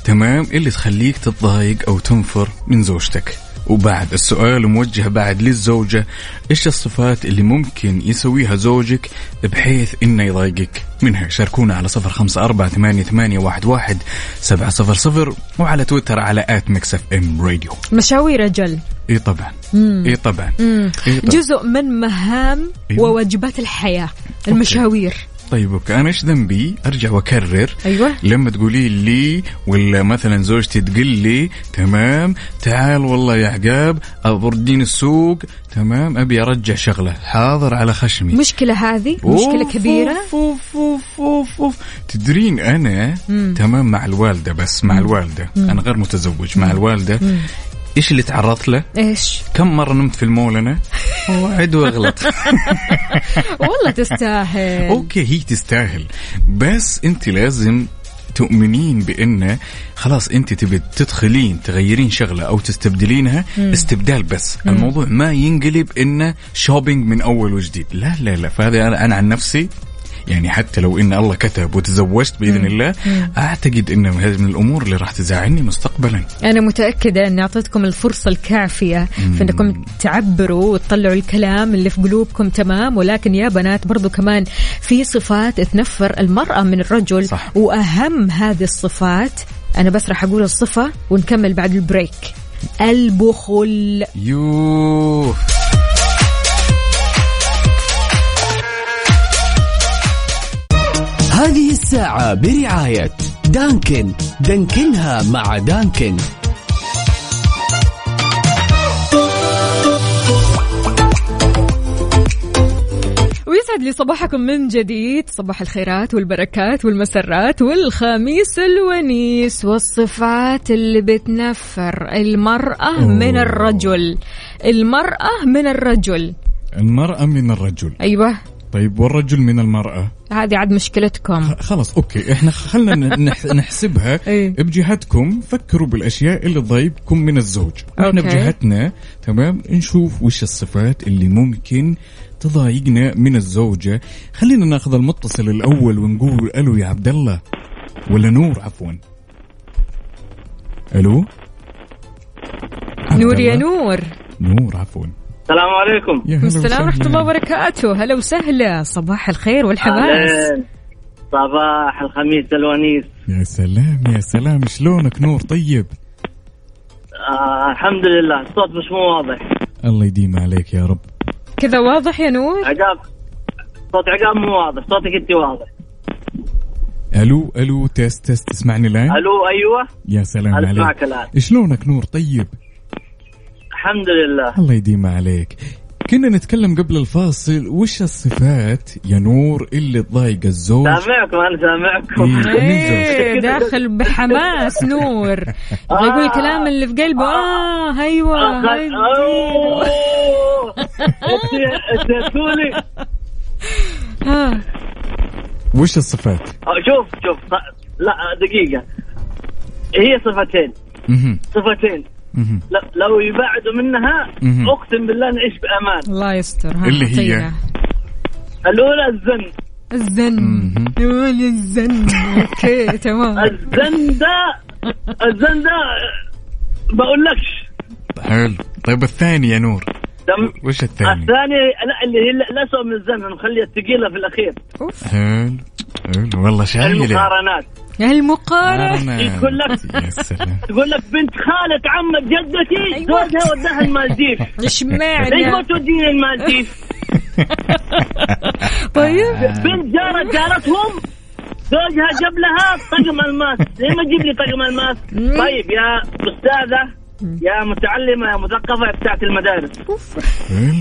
تمام؟ اللي تخليك تتضايق أو تنفر من زوجتك. وبعد السؤال موجه بعد للزوجة إيش الصفات اللي ممكن يسويها زوجك بحيث إنه يضايقك منها شاركونا على صفر خمسة أربعة ثمانية, ثمانية واحد, واحد سبعة صفر صفر وعلى تويتر على at Mix FM radio مشاوير أجل إي طبعا. إي طبعا. إيه طبعاً. جزء من مهام أيوة. وواجبات الحياة المشاوير طيب okay أنا إيش ذنبي؟ أرجع وأكرر. أيوه. لما تقولي لي ولا مثلا زوجتي تقول لي تمام؟ تعال والله يا عقاب أبردين السوق. تمام؟ أبي أرجع شغلة. حاضر على خشمي. مشكلة هذه؟ مشكلة أوف، كبيرة؟ أوف أوف أوف أوف أوف. تدرين أنا؟ مم. تمام مع الوالدة بس مع الوالدة. أنا غير متزوج مع الوالدة. إيش اللي تعرضت له؟ إيش؟ كم مرة نمت في المول أنا؟ وعد واغلط. والله تستاهل. okay هي تستاهل. بس أنت لازم تؤمنين بانه خلاص أنت تبي تدخلين تغيرين شغلة أو تستبدلينها استبدال بس. الموضوع ما ينقلب انه shopping من أول وجديد. لا لا لا فهذا أنا عن نفسي يعني حتى لو إن الله كتب وتزوجت بإذن الله أعتقد انه هذه من الأمور اللي راح تزعلني مستقبلا. أنا متأكدة أني أعطيتكم الفرصة الكافية في أنكم تعبروا وتطلعوا الكلام اللي في قلوبكم تمام ولكن يا بنات برضو كمان في صفات تنفر المرأة من الرجل صح. وأهم هذه الصفات أنا بس راح أقول الصفة ونكمل بعد البريك. البخل. يوه. هذه الساعة برعاية دانكن. دانكنها مع دانكن. ويسعد لي صباحكم من جديد. صباح الخيرات والبركات والمسرات والخميس الونيس والصفات اللي بتنفر. المرأة أوه. من الرجل. المرأة من الرجل. المرأة من الرجل. أيوة. طيب والرجل من المرأة؟ هذه عاد مشكلتكم. خلاص okay. إحنا خلنا نحسبها إيه. بجهتكم. فكروا بالأشياء اللي تضايقكم من الزوج. okay. بجهتنا تمام؟ نشوف وش الصفات اللي ممكن تضايقنا من الزوجة. خلينا ناخذ المتصل الأول ونقول ألو يا عبد الله. ولا نور عفوا. ألو؟ نور يا؟ نور. نور عفوا. السلام عليكم. السلام ورحمة. الله وبركاته. هلا وسهلا. صباح الخير والحماس. صباح الخميس الونيس. يا سلام يا سلام. شلونك نور؟ طيب. آه الحمد لله. الصوت مش مو واضح. الله يديم عليك يا رب. كذا واضح يا نور؟ عقاب. صوت عقاب مو واضح. صوتك انت واضح. ألو ألو test test. تسمعني الآن؟ ألو أيوه. يا سلام عليك. الآن. شلونك نور؟ طيب. الحمد لله. الله يديم عليك. كنا نتكلم قبل الفاصل وش الصفات يا نور اللي تضايق الزوج؟ سامعكم أنا سامعكم. إيه. إيه داخل بحماس نور. يبغى يقول الكلام اللي في قلبه. آه. أيوه. انت أنت تقولي ها وش الصفات؟ شوف شوف. لا دقيقة. هي صفتين. صفتين. لو يبعدوا منها. أقسم بالله نعيش بأمان. الله يستر ها اللي هي؟ الأولى الزن. الزن. يقول الزن. أوكي تمام. الزن ده الزن ده بقول لكش حلو. طيب الثاني يا نور. دم وش الثاني؟ الثاني لا اللي هي الاسوء من الزن نخليها الثقيلة في الأخير. أوف. حلو. والله شايله المقارنات. المقارنة. يقول لك تقول لك بنت خالة عمة جدتي أيوة. زوجها وداها المالديف. ليش اشمعنى ما توديني المالديف؟ طيب. بنت جارة جارتهم زوجها جاب لها طقم الماس. ليه ما تجيب لي طقم الماس؟ طيب يا أستاذة يا متعلمة يا مثقفة بتاعت المدارس.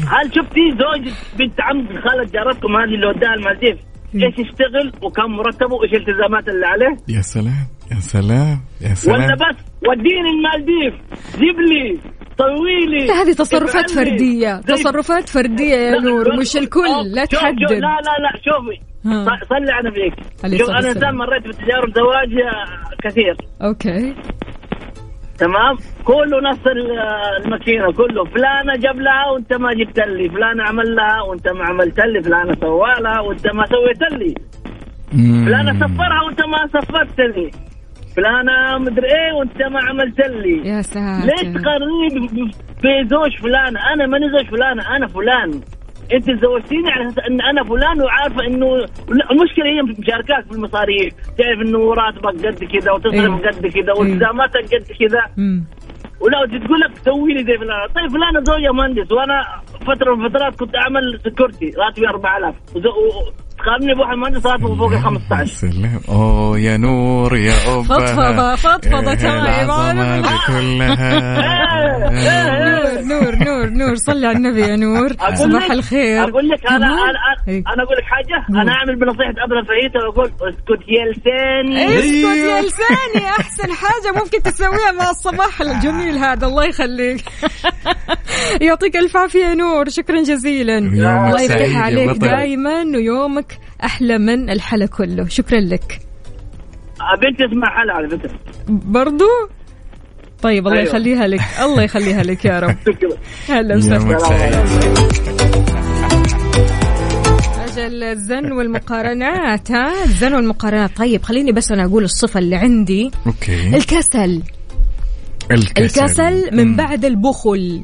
هل شفتي زوج بنت عم خالة جارتكم هذه اللي وداها المالديف؟ إيش يشتغل وكم مرتبه وايش الالتزامات اللي عليه. يا سلام يا سلام يا ولا سلام بس وديني المالديف جيب لي طوي لي. لا هذه تصرفات زي- تصرفات فردية يا نور مش الكل لا تحدد لا لا لا شوفي صلي على نبيك. عليه شوف أنا. انسان مريت بتجارب زواج كثير. okay. تمام؟ كله نفس ال- الماكينة كله. فلانة جاب لها وانت ما جبت لي. فلانة عمل لها وانت ما عملت لي. فلانة سوى لها وانت ما سويت لي. فلانة سفرها وانت ما سفرت لي. فلانة مدري إيه وانت ما عملت لي. يا ليش ساتر ب- ب- بزوج فلان أنا ماني زوج فلان أنا فلان. انت زوجتيني على أساس إن أنا فلان وعارفة إنه المشكلة هي في مشاركات في المصاريف تعرف إنه راتبك قد كذا وتصرف إيه. قد كذا إيه. والتزاماتك قد كذا. ولا تقول لك سوي لي زي فلان طيب فلان زوجها مهندس وأنا فترة من الفترات كنت أعمل security راتبي 4000 وز- و- تقارني بواحد مهندس راتبه فوق ال يا 15 سلام أوه يا نور يا أبا فضفضة- فضفضة إيه تمام. العظمة دي كلها نور نور نور نور صلي على النبي يا نور أقول صباح الخير أقول لك أنا كمان؟ أنا إيه. أنا أقول لك حاجة. أنا أعمل بنصيحة ابن الفهيته وأقول اسكت يا لساني اسكت يا لساني أحسن حاجة ممكن تسويها مع الصباح الجميل هذا الله يخليك يعطيك ألف عافية يا نور شكرا جزيلا الله يفتح عليك. دائما ويومك أحلى من الحلا كله. شكرا لك. بنتي اسمها حلا على فكرة. برضو؟ طيب الله أيوة. يخليها لك. الله يخليها لك يا رب. هلا وسهلا. أجل الزن والمقارنات ها؟ الزن والمقارنات. طيب خليني بس أنا أقول الصفة اللي عندي. أوكي. الكسل. الكسل. من بعد البخل.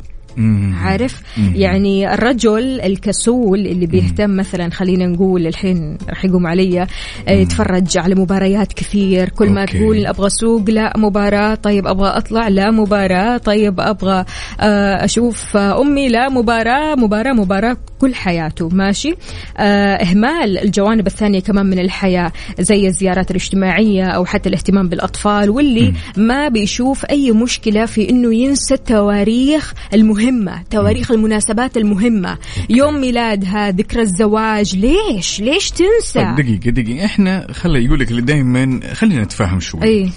عارف. يعني الرجل الكسول اللي بيهتم مثلا خلينا نقول الحين راح يقوم علي آه، يتفرج على مباريات كثير. كل ما أوكي. تقول أبغى سوق لا مباراة. طيب أبغى أطلع لا مباراة. طيب أبغى آه، أشوف آه، أمي لا مباراة. مباراة مباراة كل حياته. ماشي؟ إهمال الجوانب الثانية كمان من الحياة زي الزيارات الاجتماعية أو حتى الاهتمام بالأطفال واللي ما بيشوف أي مشكلة في إنه ينسى التواريخ المهمة تواريخ المناسبات المهمة. يوم ميلادها ذكرى الزواج ليش؟ ليش تنسى؟ طيب دقيقة دقيقة. إحنا خلي يقول لك اللي دائما خلينا نتفاهم شوي. إي.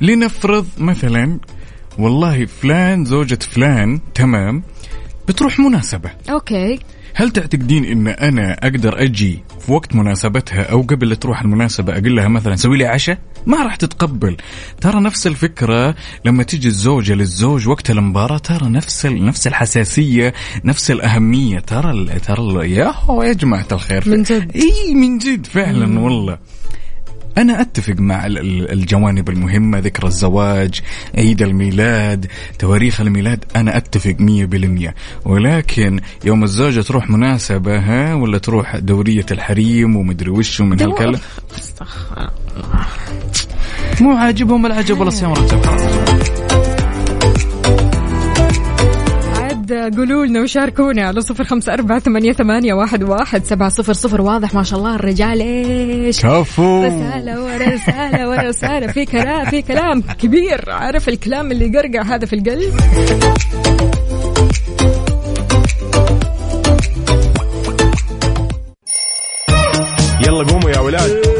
لنفرض مثلا والله فلان زوجة فلان تمام بتروح مناسبة. Okay. هل تعتقدين إن أنا أقدر أجي في وقت مناسبتها أو قبل تروح المناسبة أقول لها مثلا سوي لي عشاء؟ ما راح تتقبل. ترى نفس الفكرة لما تيجي الزوجة للزوج وقت المباراه ترى نفس نفس الحساسية نفس الأهمية. ترى ال- ترى ال- يا يا جماعة الخير. من جد. إي من جد فعلا والله. أنا أتفق مع ال- ال- الجوانب المهمة ذكرى الزواج عيد الميلاد تواريخ الميلاد أنا أتفق مية بالمية. ولكن يوم الزوجة تروح مناسبة ها ولا تروح دورية الحريم ومدري وش من دور- هالكلام؟ مو عاجبهم العجب ولا صيام رجب عاد قولوا لنا وشاركونا على صفر خمسة أربعة ثمانية, ثمانية واحد, واحد سبعة صفر صفر. واضح ما شاء الله الرجال إيش؟ كفو. رسالة ورا رسالة ورا رسالة في كلام في كلام كبير. عارف الكلام اللي يقرقع هذا في القلب؟ يلا قوموا يا ولاد.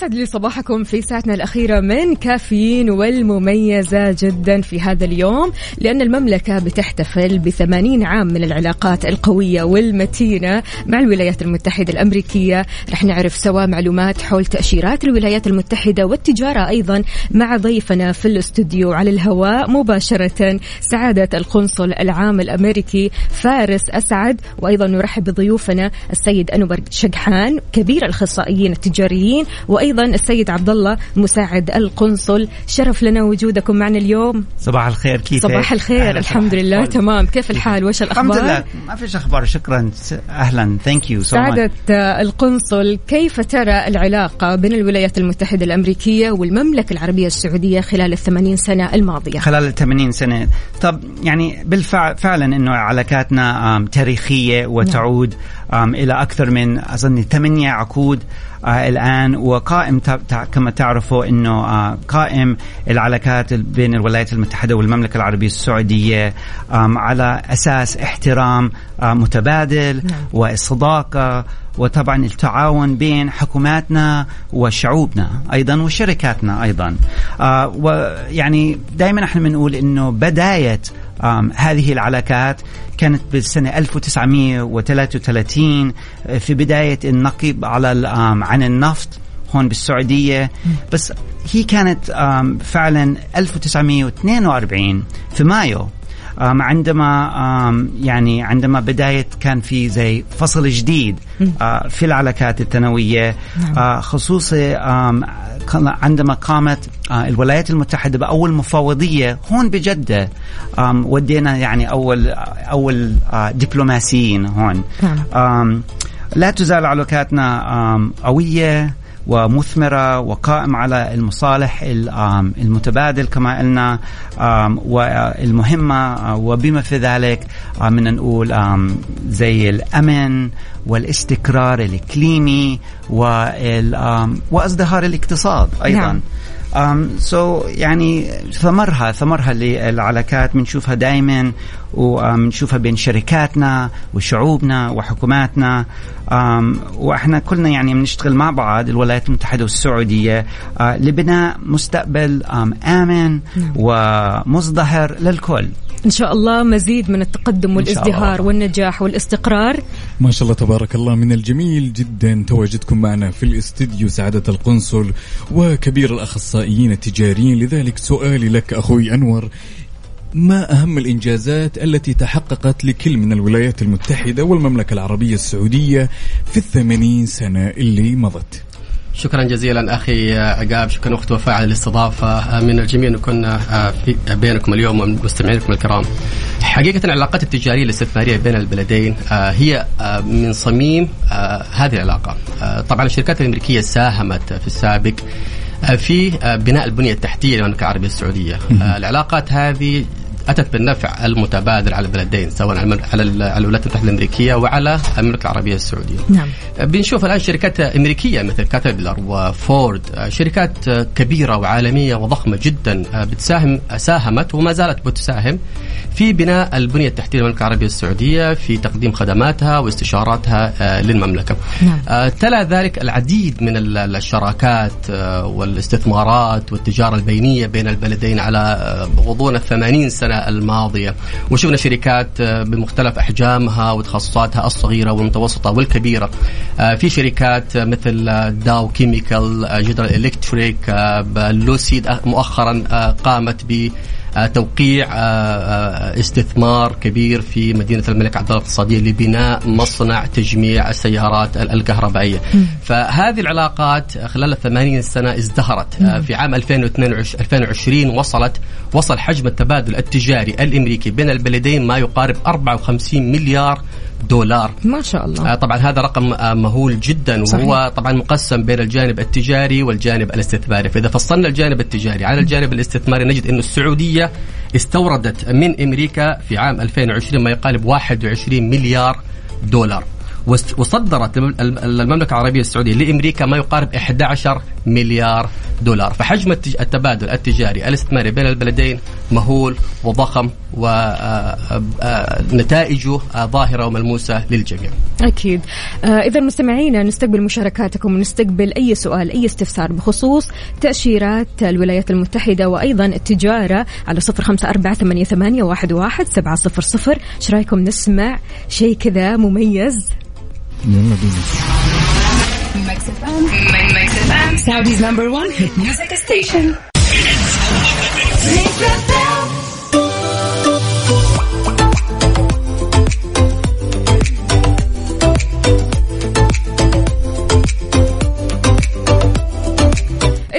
ويسعد لي لي صباحكم في ساعتنا الأخيرة من كافيين والمميزة جدا في هذا اليوم لأن المملكة بتحتفل بثمانين عام من العلاقات القوية والمتينة مع الولايات المتحدة الأمريكية. رح نعرف سوا معلومات حول تأشيرات الولايات المتحدة والتجارة أيضا مع ضيفنا في الاستوديو على الهواء مباشرة سعادة القنصل العام الأمريكي فارس أسعد وأيضا نرحب بضيوفنا السيد أنور شقحان كبير الأخصائيين التجاريين وأيضا السيد عبد الله مساعد القنصل. شرف لنا وجودكم معنا اليوم. صباح الخير كيف صباح الخير الحمد لله تمام. كيف الحال؟ وش الحمد الأخبار لله. ما فيش أخبار شكرا. أهلا. ثانك يو سعادة القنصل. كيف ترى العلاقة بين الولايات المتحدة الأمريكية والمملكة العربية السعودية خلال الثمانين سنة الماضية؟ خلال ال 80 سنة. طب يعني بالفعل فعلا إنه علاقاتنا تاريخية وتعود آم، إلى أكثر من أظن ثمانية عقود آه الآن وقائم كما تعرفوا إنه آه قائم العلاقات ال- بين الولايات المتحدة والمملكة العربية السعودية آم، على أساس احترام آه متبادل والصداقه وطبعا التعاون بين حكوماتنا وشعوبنا أيضا وشركاتنا أيضا. آه ويعني دائما إحنا بنقول إنه بداية هذه العلاقات كانت بالسنة 1933 آه، في بداية النقيب على عن النفط هون بالسعودية. بس هي كانت فعلا 1942 في مايو. عندما يعني عندما بداية كان في زي فصل جديد آه، في العلاقات الثانوية آه، خصوصي آم، كان- عندما قامت آه، الولايات المتحدة بأول مفوضية هون بجدة ودينا يعني أول أول آه، دبلوماسيين هون. آم، لا تزال علاقاتنا قوية. ومثمرة وقائم على المصالح المتبادل كما قلنا والمهمة آه، وبما في ذلك آه، بدنا نقول زي الأمن والاستقرار الإقليمي وازدهار الاقتصاد أيضا نعم. سو يعني ثمرها ثمرها للعلاقات بنشوفها دائما وبنشوفها بين شركاتنا وشعوبنا وحكوماتنا وإحنا كلنا يعني بنشتغل مع بعض الولايات المتحدة والسعودية. آه، لبناء مستقبل آمن ومزدهر للكل. إن شاء الله مزيد من التقدم والازدهار. والنجاح والاستقرار. ما شاء الله تبارك الله من الجميل جدا تواجدكم معنا في الاستديو سعادة القنصل وكبير الأخصائيين التجاريين. لذلك سؤالي لك أخوي أنور ما أهم الإنجازات التي تحققت لكل من الولايات المتحدة والمملكة العربية السعودية في الثمانين سنة اللي مضت شكرا جزيلا أخي عقاب شكرا أخت وفاء على الاستضافة من الجميل ان كنا في بينكم اليوم ومستمعينكم الكرام. حقيقة العلاقات التجارية الاستثمارية بين البلدين آه، هي آه، من صميم آه، هذه العلاقة. طبعا الشركات الأمريكية ساهمت في السابق في بناء البنية التحتية للمملكة العربية السعودية. العلاقات هذه أتت بالنفع المتبادل على البلدين سواء على الولايات المتحدة الأمريكية وعلى المملكة العربية السعودية. نعم بنشوف الآن شركات أمريكية مثل كاتربيلر وفورد شركات كبيرة وعالمية وضخمة جدا بتساهم ساهمت وما زالت بتساهم في بناء البنية التحتية للمملكة العربية السعودية في تقديم خدماتها واستشاراتها آه، للمملكة. نعم. آه، تلا ذلك العديد من ال- الشراكات آه، والاستثمارات والتجارة البينية بين البلدين على غضون الثمانين سنة الماضية وشفنا شركات بمختلف أحجامها وتخصصاتها الصغيرة والمتوسطة والكبيرة آه، في شركات مثل Dow Chemical General Electric Lucid مؤخرا قامت ب توقيع آه، آه، استثمار كبير في مدينة الملك عبد الله الاقتصادية لبناء مصنع تجميع السيارات ال- الكهربائية. فهذه العلاقات خلال الثمانين سنة ازدهرت. آه، في عام 2022 2020 وصلت وصل حجم التبادل التجاري الأمريكي بين البلدين ما يقارب 54 مليار دولار. ما شاء الله. آه، طبعا هذا رقم آه، مهول جدا صحيح. وهو طبعا مقسم بين الجانب التجاري والجانب الاستثماري. فإذا فصلنا الجانب التجاري على الجانب الاستثماري نجد انه السعودية استوردت من أمريكا في عام 2020 ما يقارب 21 مليار دولار. وصدرت الم- الم- المملكة العربية السعودية لأمريكا ما يقارب 11 مليار دولار. فحجم التبادل التجاري الاستثماري بين البلدين مهول وضخم ونتائجه ظاهرة وملموسة للجميع. أكيد. آه إذا مستمعينا نستقبل مشاركاتكم ونستقبل أي سؤال أي استفسار بخصوص تأشيرات الولايات المتحدة وأيضا التجارة على صفر خمسة أربعة ثمانية, ثمانية واحد, واحد سبعة صفر صفر. إيش رأيكم نسمع شيء كذا مميز؟ يلا بينا Saudi's number one hit music station.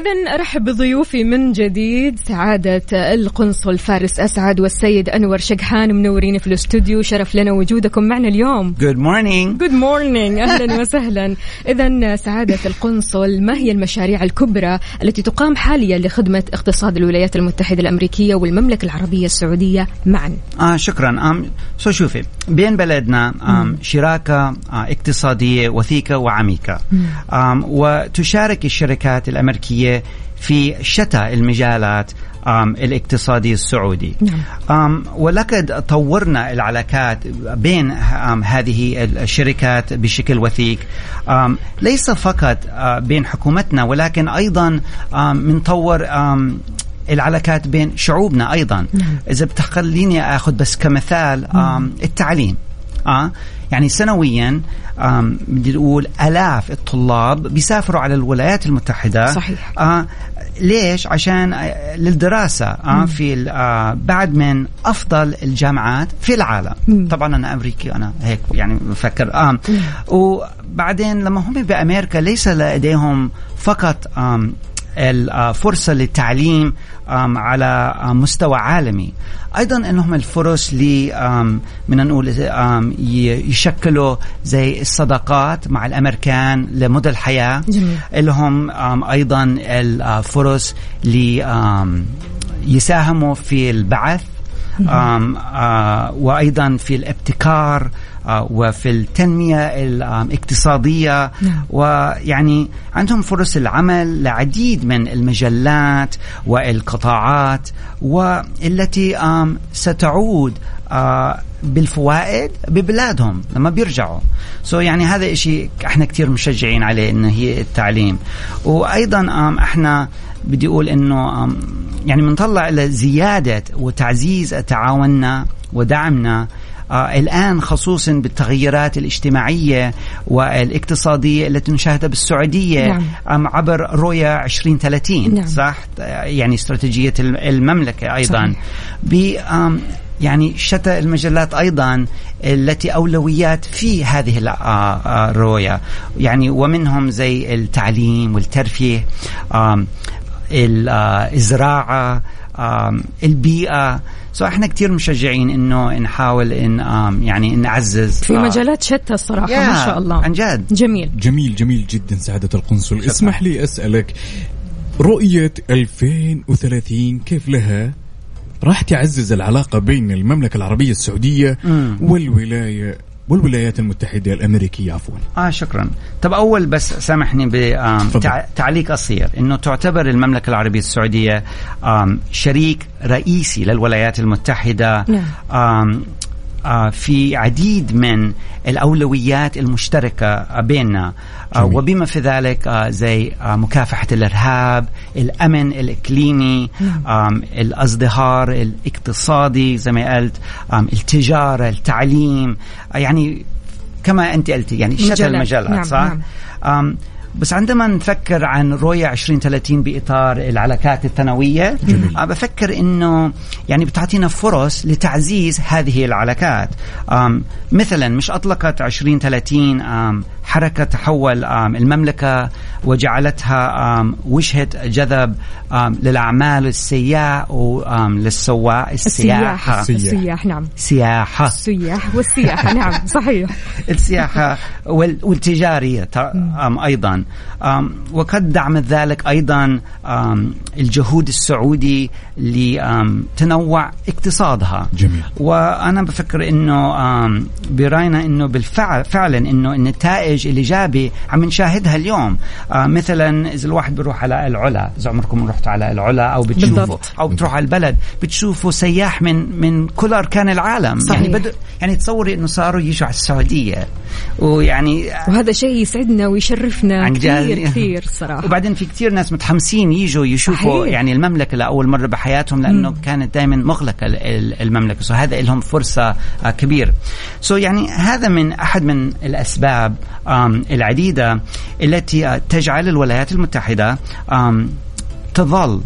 إذا أرحب بضيوفي من جديد سعادة القنصل فارس أسعد والسيد أنور شقحان منورين في الاستوديو. شرف لنا وجودكم معنا اليوم. Good morning. Good morning أهلا وسهلا. اذا سعادة القنصل ما هي المشاريع الكبرى التي تقام حاليا لخدمة اقتصاد الولايات المتحدة الأمريكية والمملكة العربية السعودية معا؟ آه شكرا. آم so شوفي بين بلدنا آم شراكة آه اقتصادية وثيقة وعميقة. آم وتشارك الشركات الأمريكية في شتى المجالات الاقتصادي السعودي. نعم. ولقد طورنا العلاقات بين هذه الشركات بشكل وثيق. ليس فقط آه بين حكومتنا ولكن أيضا منطور العلاقات بين شعوبنا أيضا. إذا بتخليني آخذ بس كمثال آم التعليم آه يعني سنويا بدي أقول آلاف الطلاب بيسافروا على الولايات المتحدة. صحيح. آه ليش؟ عشان آه، للدراسة. آه في آه بعد من أفضل الجامعات في العالم. طبعا أنا أمريكي أنا هيك يعني بفكر. آه وبعدين لما هم بأمريكا ليس لديهم فقط الفرصة للتعليم على مستوى عالمي. أيضا أنهم الفرص ل آم، بدنا نقول يشكلوا زي الصداقات مع الأمريكان لمدى الحياة. جميل. لهم أيضا الفرص ل آم، يساهموا في البعث آم، آه، وأيضا في الابتكار وفي التنمية الاقتصادية. نعم. ويعني عندهم فرص العمل لعديد من المجلات والقطاعات والتي ستعود آه، بالفوائد ببلادهم لما بيرجعوا. سو so يعني هذا إشي إحنا كتير مشجعين عليه انه هي التعليم. وأيضا إحنا بدي أقول إنه يعني بنطلع إلى زيادة وتعزيز تعاوننا ودعمنا آه الآن خصوصا بالتغيرات الاجتماعية والاقتصادية التي نشاهدها بالسعودية نعم. عبر رؤية 2030 نعم. صح آه، يعني استراتيجية الم- المملكة أيضا صحيح. يعني شتى المجالات أيضا التي أولويات في هذه ال- آه، آه، الرؤيه يعني ومنهم زي التعليم والترفيه آه، الزراعة البيئة سو إحنا كثير مشجعين إنه نحاول إن يعني نعزز في آه، مجالات شتى الصراحة يا، ما شاء الله. عن جد. جميل. جميل جميل جدا سعادة القنصل. اسمح لي أسألك رؤية 2030 كيف لها؟ راح تعزز العلاقة بين المملكة العربية السعودية مم. والولاية والولايات المتحدة الأمريكية عفوا آه شكرا طب أول بس سامحني تفضل. بتعليق قصير إنه تعتبر المملكة العربية السعودية آم، شريك رئيسي للولايات المتحدة نعم. آه، في عديد من الأولويات المشتركة بيننا آه، جميل. وبما في ذلك آه، زي مكافحة الإرهاب، الأمن الإقليمي، آم، الأزدهار الاقتصادي زي ما قلت، التجارة، التعليم، يعني كما أنت قلتي يعني شتى مجالات. المجالات نعم، صح؟ نعم. بس عندما نفكر عن رؤية 2030 بإطار العلاقات الثانوية أه بفكر أنه يعني بتعطينا فرص لتعزيز هذه العلاقات. مثلا مش أطلقت 2030 أم حركة تحول المملكة وجعلتها وجهة جذب للأعمال السياح السياح السياحة. السياح نعم. سياحة السياح والسياحة نعم صحيح. السياحة وال- والتجارية أيضا. وقد دعمت ذلك أيضا الجهود السعودي لتنوع اقتصادها جميل. وأنا بفكر أنه أم، برأينا أنه بالفعل فعلا أنه النتائج الإيجابي عم نشاهدها اليوم آه مثلا إذا الواحد بيروح على العلا إذا عمركم رحتوا على العلا أو بتشوفوا بالضبط. أو بتروح على البلد بتشوفوا سياح من من كل أركان العالم صحيح. يعني بدأ يعني تصوري إنه صاروا يجوا على السعودية ويعني وهذا شيء يسعدنا ويشرفنا عن كثير جد. كثير صراحة وبعدين في كثير ناس متحمسين يجوا يشوفوا صحيح. يعني المملكة لأول مرة بحياتهم لأنه مم. كانت دائما مغلقة ال- ال- المملكة سو هذا لهم فرصة آه، كبيره so يعني هذا من أحد من الأسباب العديدة التي آه، تجعل الولايات المتحدة تظل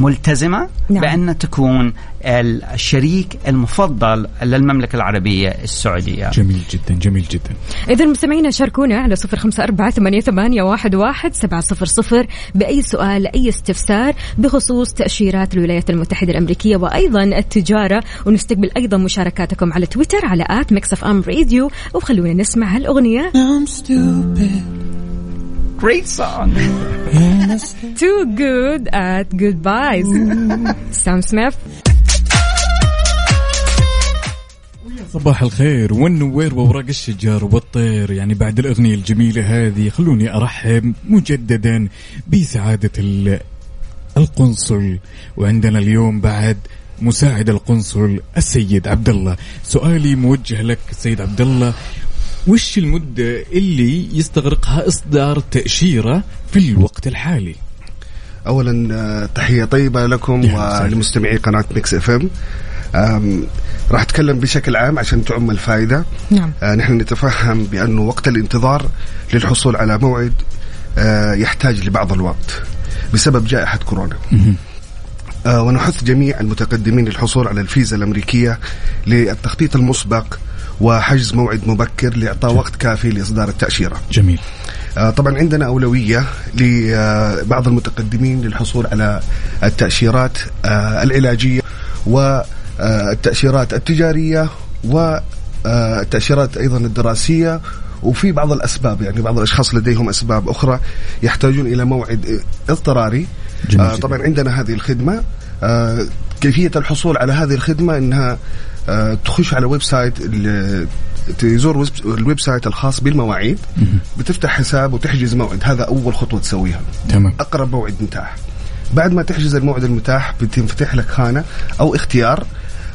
ملتزمة نعم. بأن تكون الشريك المفضل للمملكة العربية السعودية. جميل جدا جميل جدا. إذا مستمعينا شاركونا على صفر خمسة أربعة ثمانية, ثمانية واحد, واحد سبعة صفر صفر بأي سؤال أي استفسار بخصوص تأشيرات الولايات المتحدة الأمريكية وأيضا التجارة ونستقبل أيضا مشاركاتكم على تويتر على at Mix FM Radio وخلونا نسمع هالأغنية. Great song. Too good at goodbyes. سام سميث صباح الخير. والنوير وورق الشجر والطير. يعني بعد الأغنية الجميلة هذه خلوني أرحب مجددا بسعادة ال- القنصل. وعندنا اليوم بعد مساعد القنصل السيد عبد الله. سؤالي موجه لك سيد عبد الله. وش المدة اللي يستغرقها إصدار تأشيرة في الوقت الحالي؟ اولا آه، تحية طيبة لكم ولمستمعي قناة Mix FM راح أتكلم بشكل عام عشان تعم الفائدة. نعم. آه، نحن نتفهم بانه وقت الانتظار للحصول على موعد آه، يحتاج لبعض الوقت بسبب جائحة كورونا. آه، ونحث جميع المتقدمين للحصول على الفيزا الأمريكية للتخطيط المسبق وحجز موعد مبكر لإعطاء وقت كافي لإصدار التأشيرة. جميل. آه، طبعا عندنا أولوية لبعض المتقدمين للحصول على التأشيرات آه، العلاجية والتأشيرات التجارية والتأشيرات أيضا الدراسية. وفي بعض الأسباب يعني بعض الأشخاص لديهم أسباب أخرى يحتاجون إلى موعد اضطراري. جميل آه،. طبعا عندنا هذه الخدمة. آه، كيفية الحصول على هذه الخدمة؟ إنها آه، تخش على website تزور web- ال website الخاص بالمواعيد. بتفتح حساب وتحجز موعد. هذا أول خطوة تسويها. تمام. أقرب موعد متاح. بعد ما تحجز الموعد المتاح بتنفتح لك خانة أو اختيار.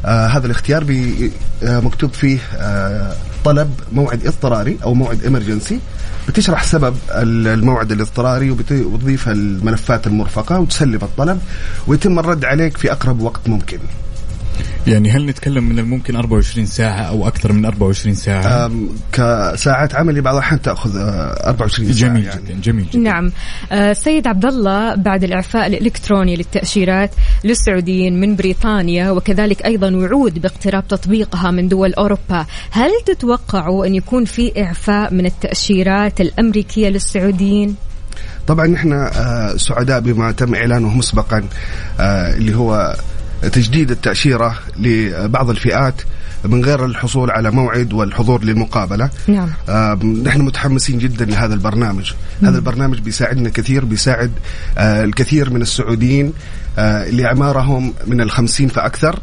آه هذا الاختيار بي آه مكتوب فيه آه طلب موعد اضطراري أو موعد emergency بتشرح سبب ال- الموعد الاضطراري وتضيف الملفات المرفقة وتسلم الطلب. ويتم الرد عليك في أقرب وقت ممكن. يعني هل نتكلم من الممكن 24 ساعة أو أكثر من 24 ساعة كساعات عملي بعض الأحيان تأخذ آه 24 ساعة جميل يعني. جدا جميل جدا نعم آه، سيد عبد الله بعد الإعفاء الإلكتروني للتأشيرات للسعوديين من بريطانيا وكذلك أيضا وعود باقتراب تطبيقها من دول أوروبا هل تتوقعوا أن يكون في إعفاء من التأشيرات الأمريكية للسعوديين؟ طبعا نحن آه، سعداء بما تم إعلانه مسبقا اللي هو تجديد التأشيرة لبعض الفئات من غير الحصول على موعد والحضور للمقابلة. نعم. آه، نحن متحمسين جدا لهذا البرنامج. هذا البرنامج بيساعدنا كثير بيساعد آه، الكثير من السعوديين آه، اللي أعمارهم من الخمسين فأكثر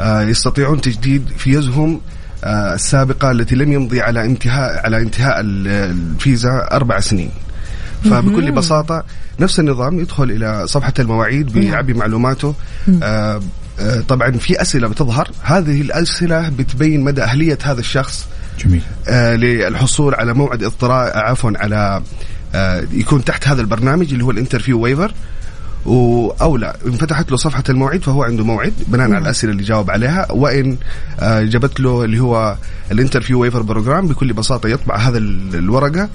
آه، يستطيعون تجديد فيزهم آه، السابقة التي لم يمضي على انتهاء على انتهاء ال- الفيزا أربع سنين. فبكل بساطة نفس النظام يدخل إلى صفحة المواعيد بيعبي معلوماته. آه، آه، طبعا في أسئلة بتظهر. هذه الأسئلة بتبين مدى أهلية هذا الشخص. جميل. آه، للحصول على موعد اضطراء عفوا على آه، يكون تحت هذا البرنامج اللي هو ال interview waiver و- أو لا ان فتحت له صفحة الموعد فهو عنده موعد. بناء على الأسئلة اللي جاوب عليها. وإن آه، جابت له اللي هو ال interview waiver program بكل بساطة يطبع هذا ال- الورقة.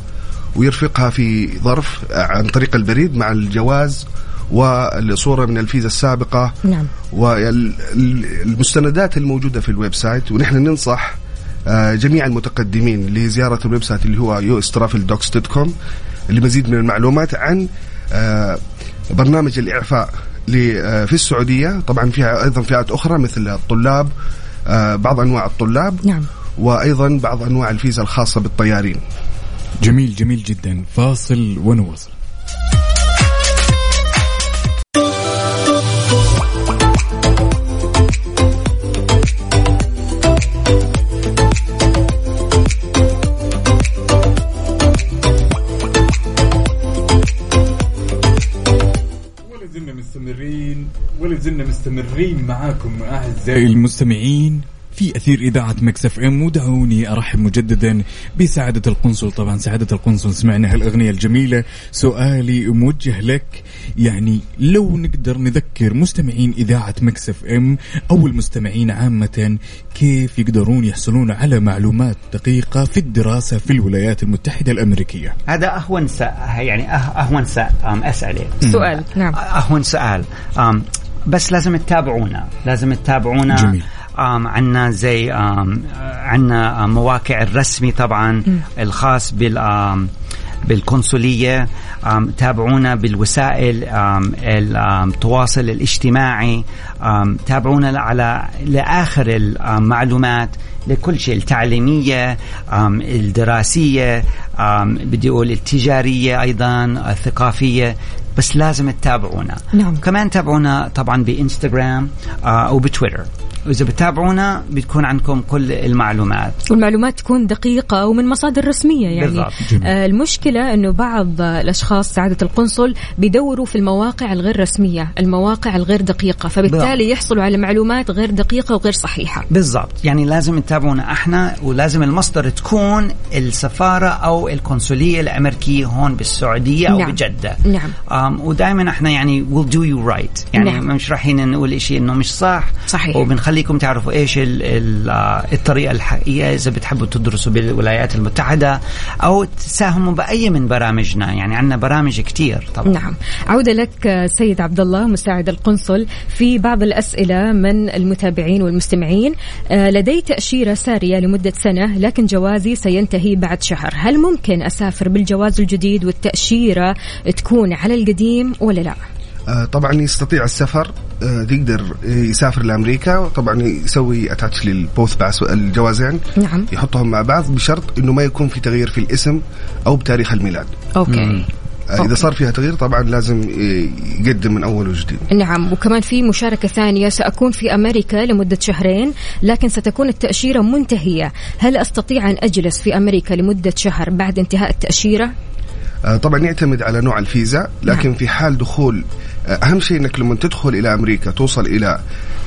ويرفقها في ظرف عن طريق البريد مع الجواز والصورة من الفيزا السابقة. نعم. والمستندات الموجودة في ال website ونحن ننصح آه، جميع المتقدمين لزيارة ال website اللي هو ustraveldocs.com لمزيد من المعلومات عن آه، برنامج الإعفاء آه، في السعودية. طبعا فيها أيضا فئات أخرى مثل الطلاب بعض أنواع الطلاب نعم. وأيضا بعض أنواع الفيزا الخاصة بالطيارين. جميل جميل جدا. فاصل ونواصل. زلنا مستمرين ولا زلنا مستمرين معاكم أعزائي المستمعين. في أثير إذاعة Mix FM. ودعوني أرحب مجددا بسعادة القنصل. طبعا سعادة القنصل سمعنا هالأغنية الجميلة. سؤالي موجه لك يعني لو نقدر نذكر مستمعين إذاعة Mix FM أو المستمعين عامة كيف يقدرون يحصلون على معلومات دقيقة في الدراسة في الولايات المتحدة الأمريكية؟ هذا أهون س... يعني أه- أهون س... أم اسئله سؤال. نعم أهون سؤال. أم بس لازم تتابعونا. لازم تتابعونا. جميل. عنا زي عنا مواقع الرسمي طبعا الخاص بال بالقنصلية تابعونا بالوسائل التواصل الاجتماعي. تابعونا على لآخر المعلومات لكل شيء التعليمية الدراسية بدي أقول التجارية أيضا الثقافية. بس لازم تتابعونا نعم. كمان تابعونا طبعا بإنستغرام آه وبتويتر واذا بتابعونا بتكون عندكم كل المعلومات والمعلومات تكون دقيقة ومن مصادر رسمية يعني بالضبط. آه المشكلة أنه بعض الأشخاص سعادة القنصل بيدوروا في المواقع الغير رسمية المواقع الغير دقيقة فبالتالي بالضبط. يحصلوا على معلومات غير دقيقة وغير صحيحة بالضبط يعني لازم تتابعونا إحنا ولازم المصدر تكون السفارة أو القنصلية الأمريكية هون بالسعودية أو نعم. بجدة نعم um, ودائما إحنا يعني we'll do you right. يعني نعم. مش رايحين نقول شيء إنه مش صح. صحيح. وبنخليكم تعرفوا إيش ال ال آه، الطريقة الحقيقية إذا بتحبوا تدرسوا بالولايات المتحدة أو تساهموا بأي من برامجنا. يعني عندنا برامج كتير طبعا. نعم. عودة لك آه، سيد عبد الله مساعد القنصل في بعض الأسئلة من المتابعين والمستمعين. آه، لدي تأشيرة سارية لمدة سنة لكن جوازي سينتهي بعد شهر. هل ممكن أسافر بالجواز الجديد والتأشيرة تكون على القديم ولا لا؟ آه، طبعا يستطيع السفر آه، يقدر يسافر لأمريكا طبعا يسوي attach لل both pass الجوازين نعم. يحطهم مع بعض بشرط إنه ما يكون في تغيير في الاسم أو بتاريخ الميلاد. Okay. آه، إذا صار فيها تغيير طبعا لازم آه، يقدم من أول وجديد. نعم. وكمان في مشاركة ثانية سأكون في أمريكا لمدة شهرين لكن ستكون التأشيرة منتهية. هل أستطيع أن أجلس في أمريكا لمدة شهر بعد انتهاء التأشيرة؟ آه، طبعا يعتمد على نوع الفيزا لكن نعم. في حال دخول آه، أهم شيء إنك لما تدخل إلى أمريكا توصل إلى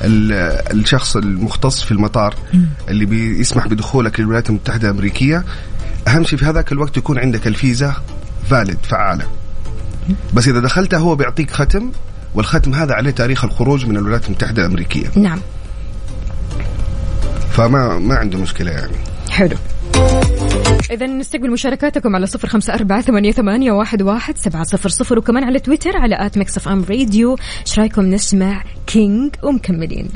ال- الشخص المختص في المطار اللي بيسمح بدخولك للولايات المتحدة الأمريكية. أهم شيء في هذاك الوقت يكون عندك الفيزا فالid فعالة. بس إذا دخلتها هو بيعطيك ختم والختم هذا عليه تاريخ الخروج من الولايات المتحدة الأمريكية. نعم. فما ما عنده مشكلة يعني. حلو. إذا نستقبل مشاركاتكم على صفر خمسة أربعة ثمانية, ثمانية واحد, واحد سبعة صفر صفر وكمان على تويتر على at Mix FM Radio. إيش رأيكم نسمع كينج ومكملين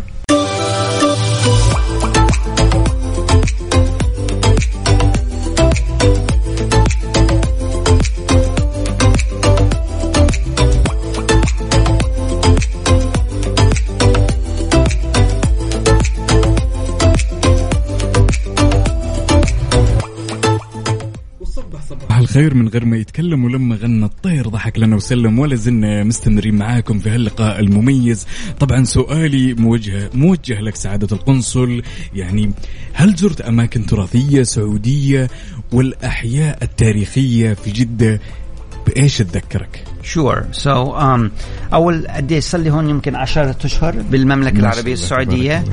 الخير من غير ما يتكلم ولما غنى الطير ضحك لنا وسلم ولا زلنا مستمرين معاكم في هاللقاء المميز. طبعا سؤالي موجه موجه لك سعادة القنصل. يعني هل زرت أماكن تراثية سعودية والأحياء التاريخية في جدة؟ بإيش تذكرك؟ شور سو um, أول قد إيش صار لي هون يمكن 10 أشهر بالمملكة العربية السعودية.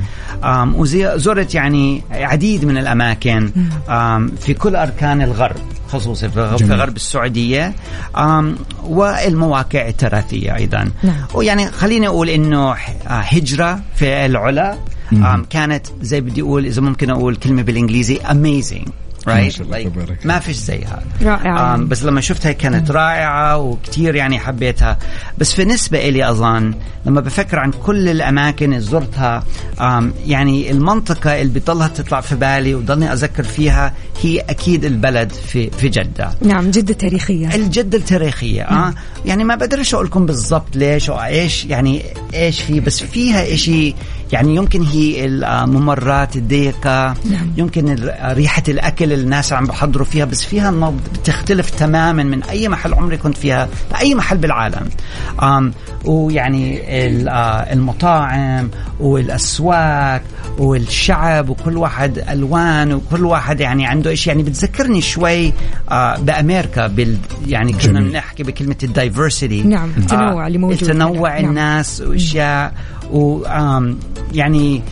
um, وزرت يعني عديد من الأماكن. um, في كل أركان الغرب. خصوصا في جميل. غرب السعودية um, والمواقع التراثية أيضا نعم. ويعني خليني أقول إنه ح- آه، هجرة في العلا كانت زي بدي أقول إذا ممكن أقول كلمة بالإنجليزي amazing الله، like ما فيش زيها رائعة. آم، بس لما شفتها كانت رائعة وكتير يعني حبيتها. بس بالنسبة إلي أظن لما بفكر عن كل الأماكن اللي زرتها يعني المنطقة اللي بتضلها تطلع في بالي وضلني أذكر فيها هي أكيد البلد في في جدة. نعم جدة تاريخية. الجدة التاريخية آه. يعني ما بقدرش أقول لكم بالضبط ليش أو إيش يعني إيش في بس فيها إشي يعني يمكن هي الممرات الضيقة نعم. يمكن ريحة الأكل اللي الناس عم بحضروا فيها بس فيها النبض بتختلف تماما من أي محل عمري كنت فيها بأي محل بالعالم آم ويعني ال- المطاعم والأسواق والشعب وكل واحد ألوان وكل واحد يعني عنده إشي يعني بتذكرني شوي بأمريكا بال يعني كنا. بنحكي بكلمة ال diversity نعم، التنوع اللي موجود التنوع. نعم. الناس وأشياء و يعني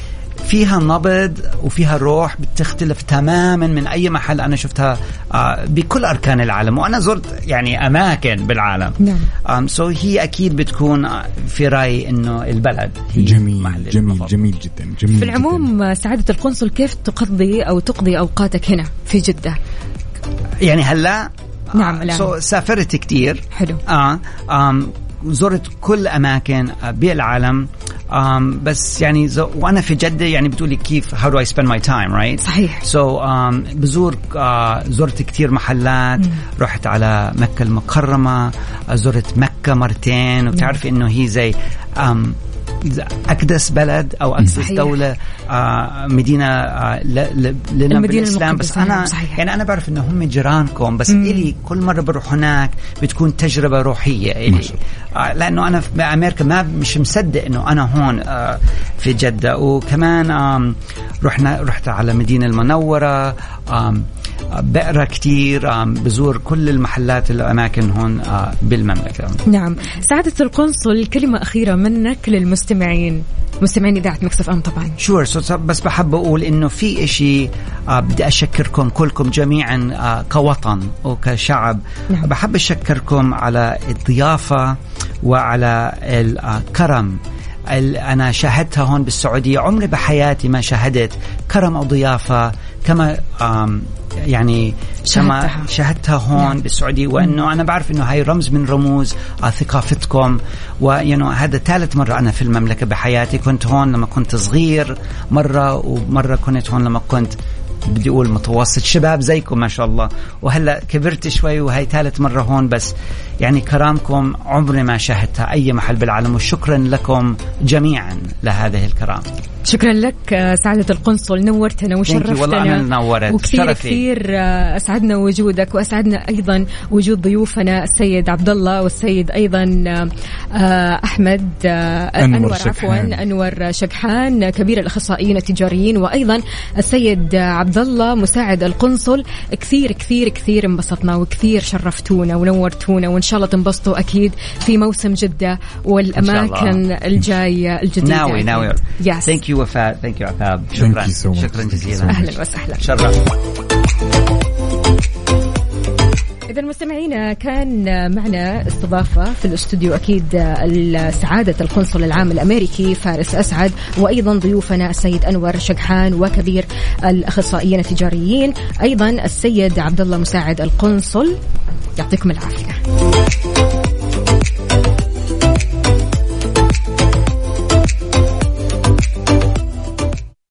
فيها نبض وفيها روح بتختلف تماما من أي محل أنا شفتها آه، بكل أركان العالم. وأنا زرت يعني أماكن بالعالم. نعم. so هي أكيد بتكون آه، في رايي إنه البلد هي جميل جميل جميل جدا جميل في العموم سعادة القنصل كيف تقضي أو تقضي أوقاتك هنا في جدة؟ يعني هلا نعم الآن. so سافرت كتير. حلو. آه آم زرت كل أماكن آه، بالعالم. بس يعني وأنا في جدة يعني بتقولي كيف how do I spend my time right? صحيح. سو so, um, بزور آه زرت كتير محلات. مم. رحت على مكة المكرمة آه، زرت مكة مرتين. وبتعرفي إنه هي زي um, أقدس بلد أو اقدس صحيح. دولة آه مدينة آه ل- ل- لنا المدينة بالإسلام بس أنا نعم، صحيح. يعني أنا بعرف إنه هم جيرانكم بس مم. إلي كل مرة بروح هناك بتكون تجربة روحية إلي آه لأنه أنا في أمريكا ما مش مصدق إنه أنا هون آه في جدة وكمان آم رحنا رحت على مدينة المنورة آم بقرا كثير بزور كل المحلات الأماكن هون آه بالمملكة. نعم. سعادة القنصل كلمة أخيرة منك للمستمعين. مستمعين إذاعة مكسف أم طبعا. شور بس بحب أقول إنه في إشي آه بدي أشكركم كلكم جميعا آه كوطن وكشعب. نعم. بحب أشكركم على الضيافة وعلى الكرم ال- أنا شاهدتها هون بالسعودية. عمري بحياتي ما شاهدت كرم أو ضيافة كما يعني كما شاهدتها. شاهدتها هون نعم. بالسعوديه وإنه أنا بعرف إنه هاي رمز من رموز آه، ثقافتكم ويعني هذا ثالث مرة أنا في المملكة بحياتي كنت هون لما كنت صغير مرة ومرة كنت هون لما كنت بدي أقول متوسط شباب زيكم ما شاء الله وهلأ كبرت شوي وهي ثالث مرة هون بس يعني كرامكم عمري ما شاهدتها أي محل بالعالم وشكرا لكم جميعا لهذه الكرامه شكرا لك آه، سعادة القنصل نورتنا وشرفتنا والله أنا نورت. وكثير شرفي. كثير آه، أسعدنا وجودك وأسعدنا أيضا وجود ضيوفنا السيد عبد الله والسيد أيضا آه، أحمد آه، أنور عفوا. أنور شكحان كبير الأخصائيين التجاريين وأيضا السيد عبد الله مساعد القنصل كثير كثير كثير انبسطنا وكثير شرفتونا ونورتونا وإن شاء الله تنبسطوا أكيد في موسم جدة والأماكن الجاية الجديدة. ناوي ناوي Yes. thank you وفاء thank you عتاب شكرا. شكرا جزيلا أهلا وسهلا. شرف إذا مستمعينا كان معنا استضافة في الاستوديو أكيد سعادة القنصل العام الأمريكي فارس أسعد وأيضا ضيوفنا السيد أنور شقحان وكبير الأخصائيين التجاريين أيضا السيد عبد الله مساعد القنصل يعطيكم العافية.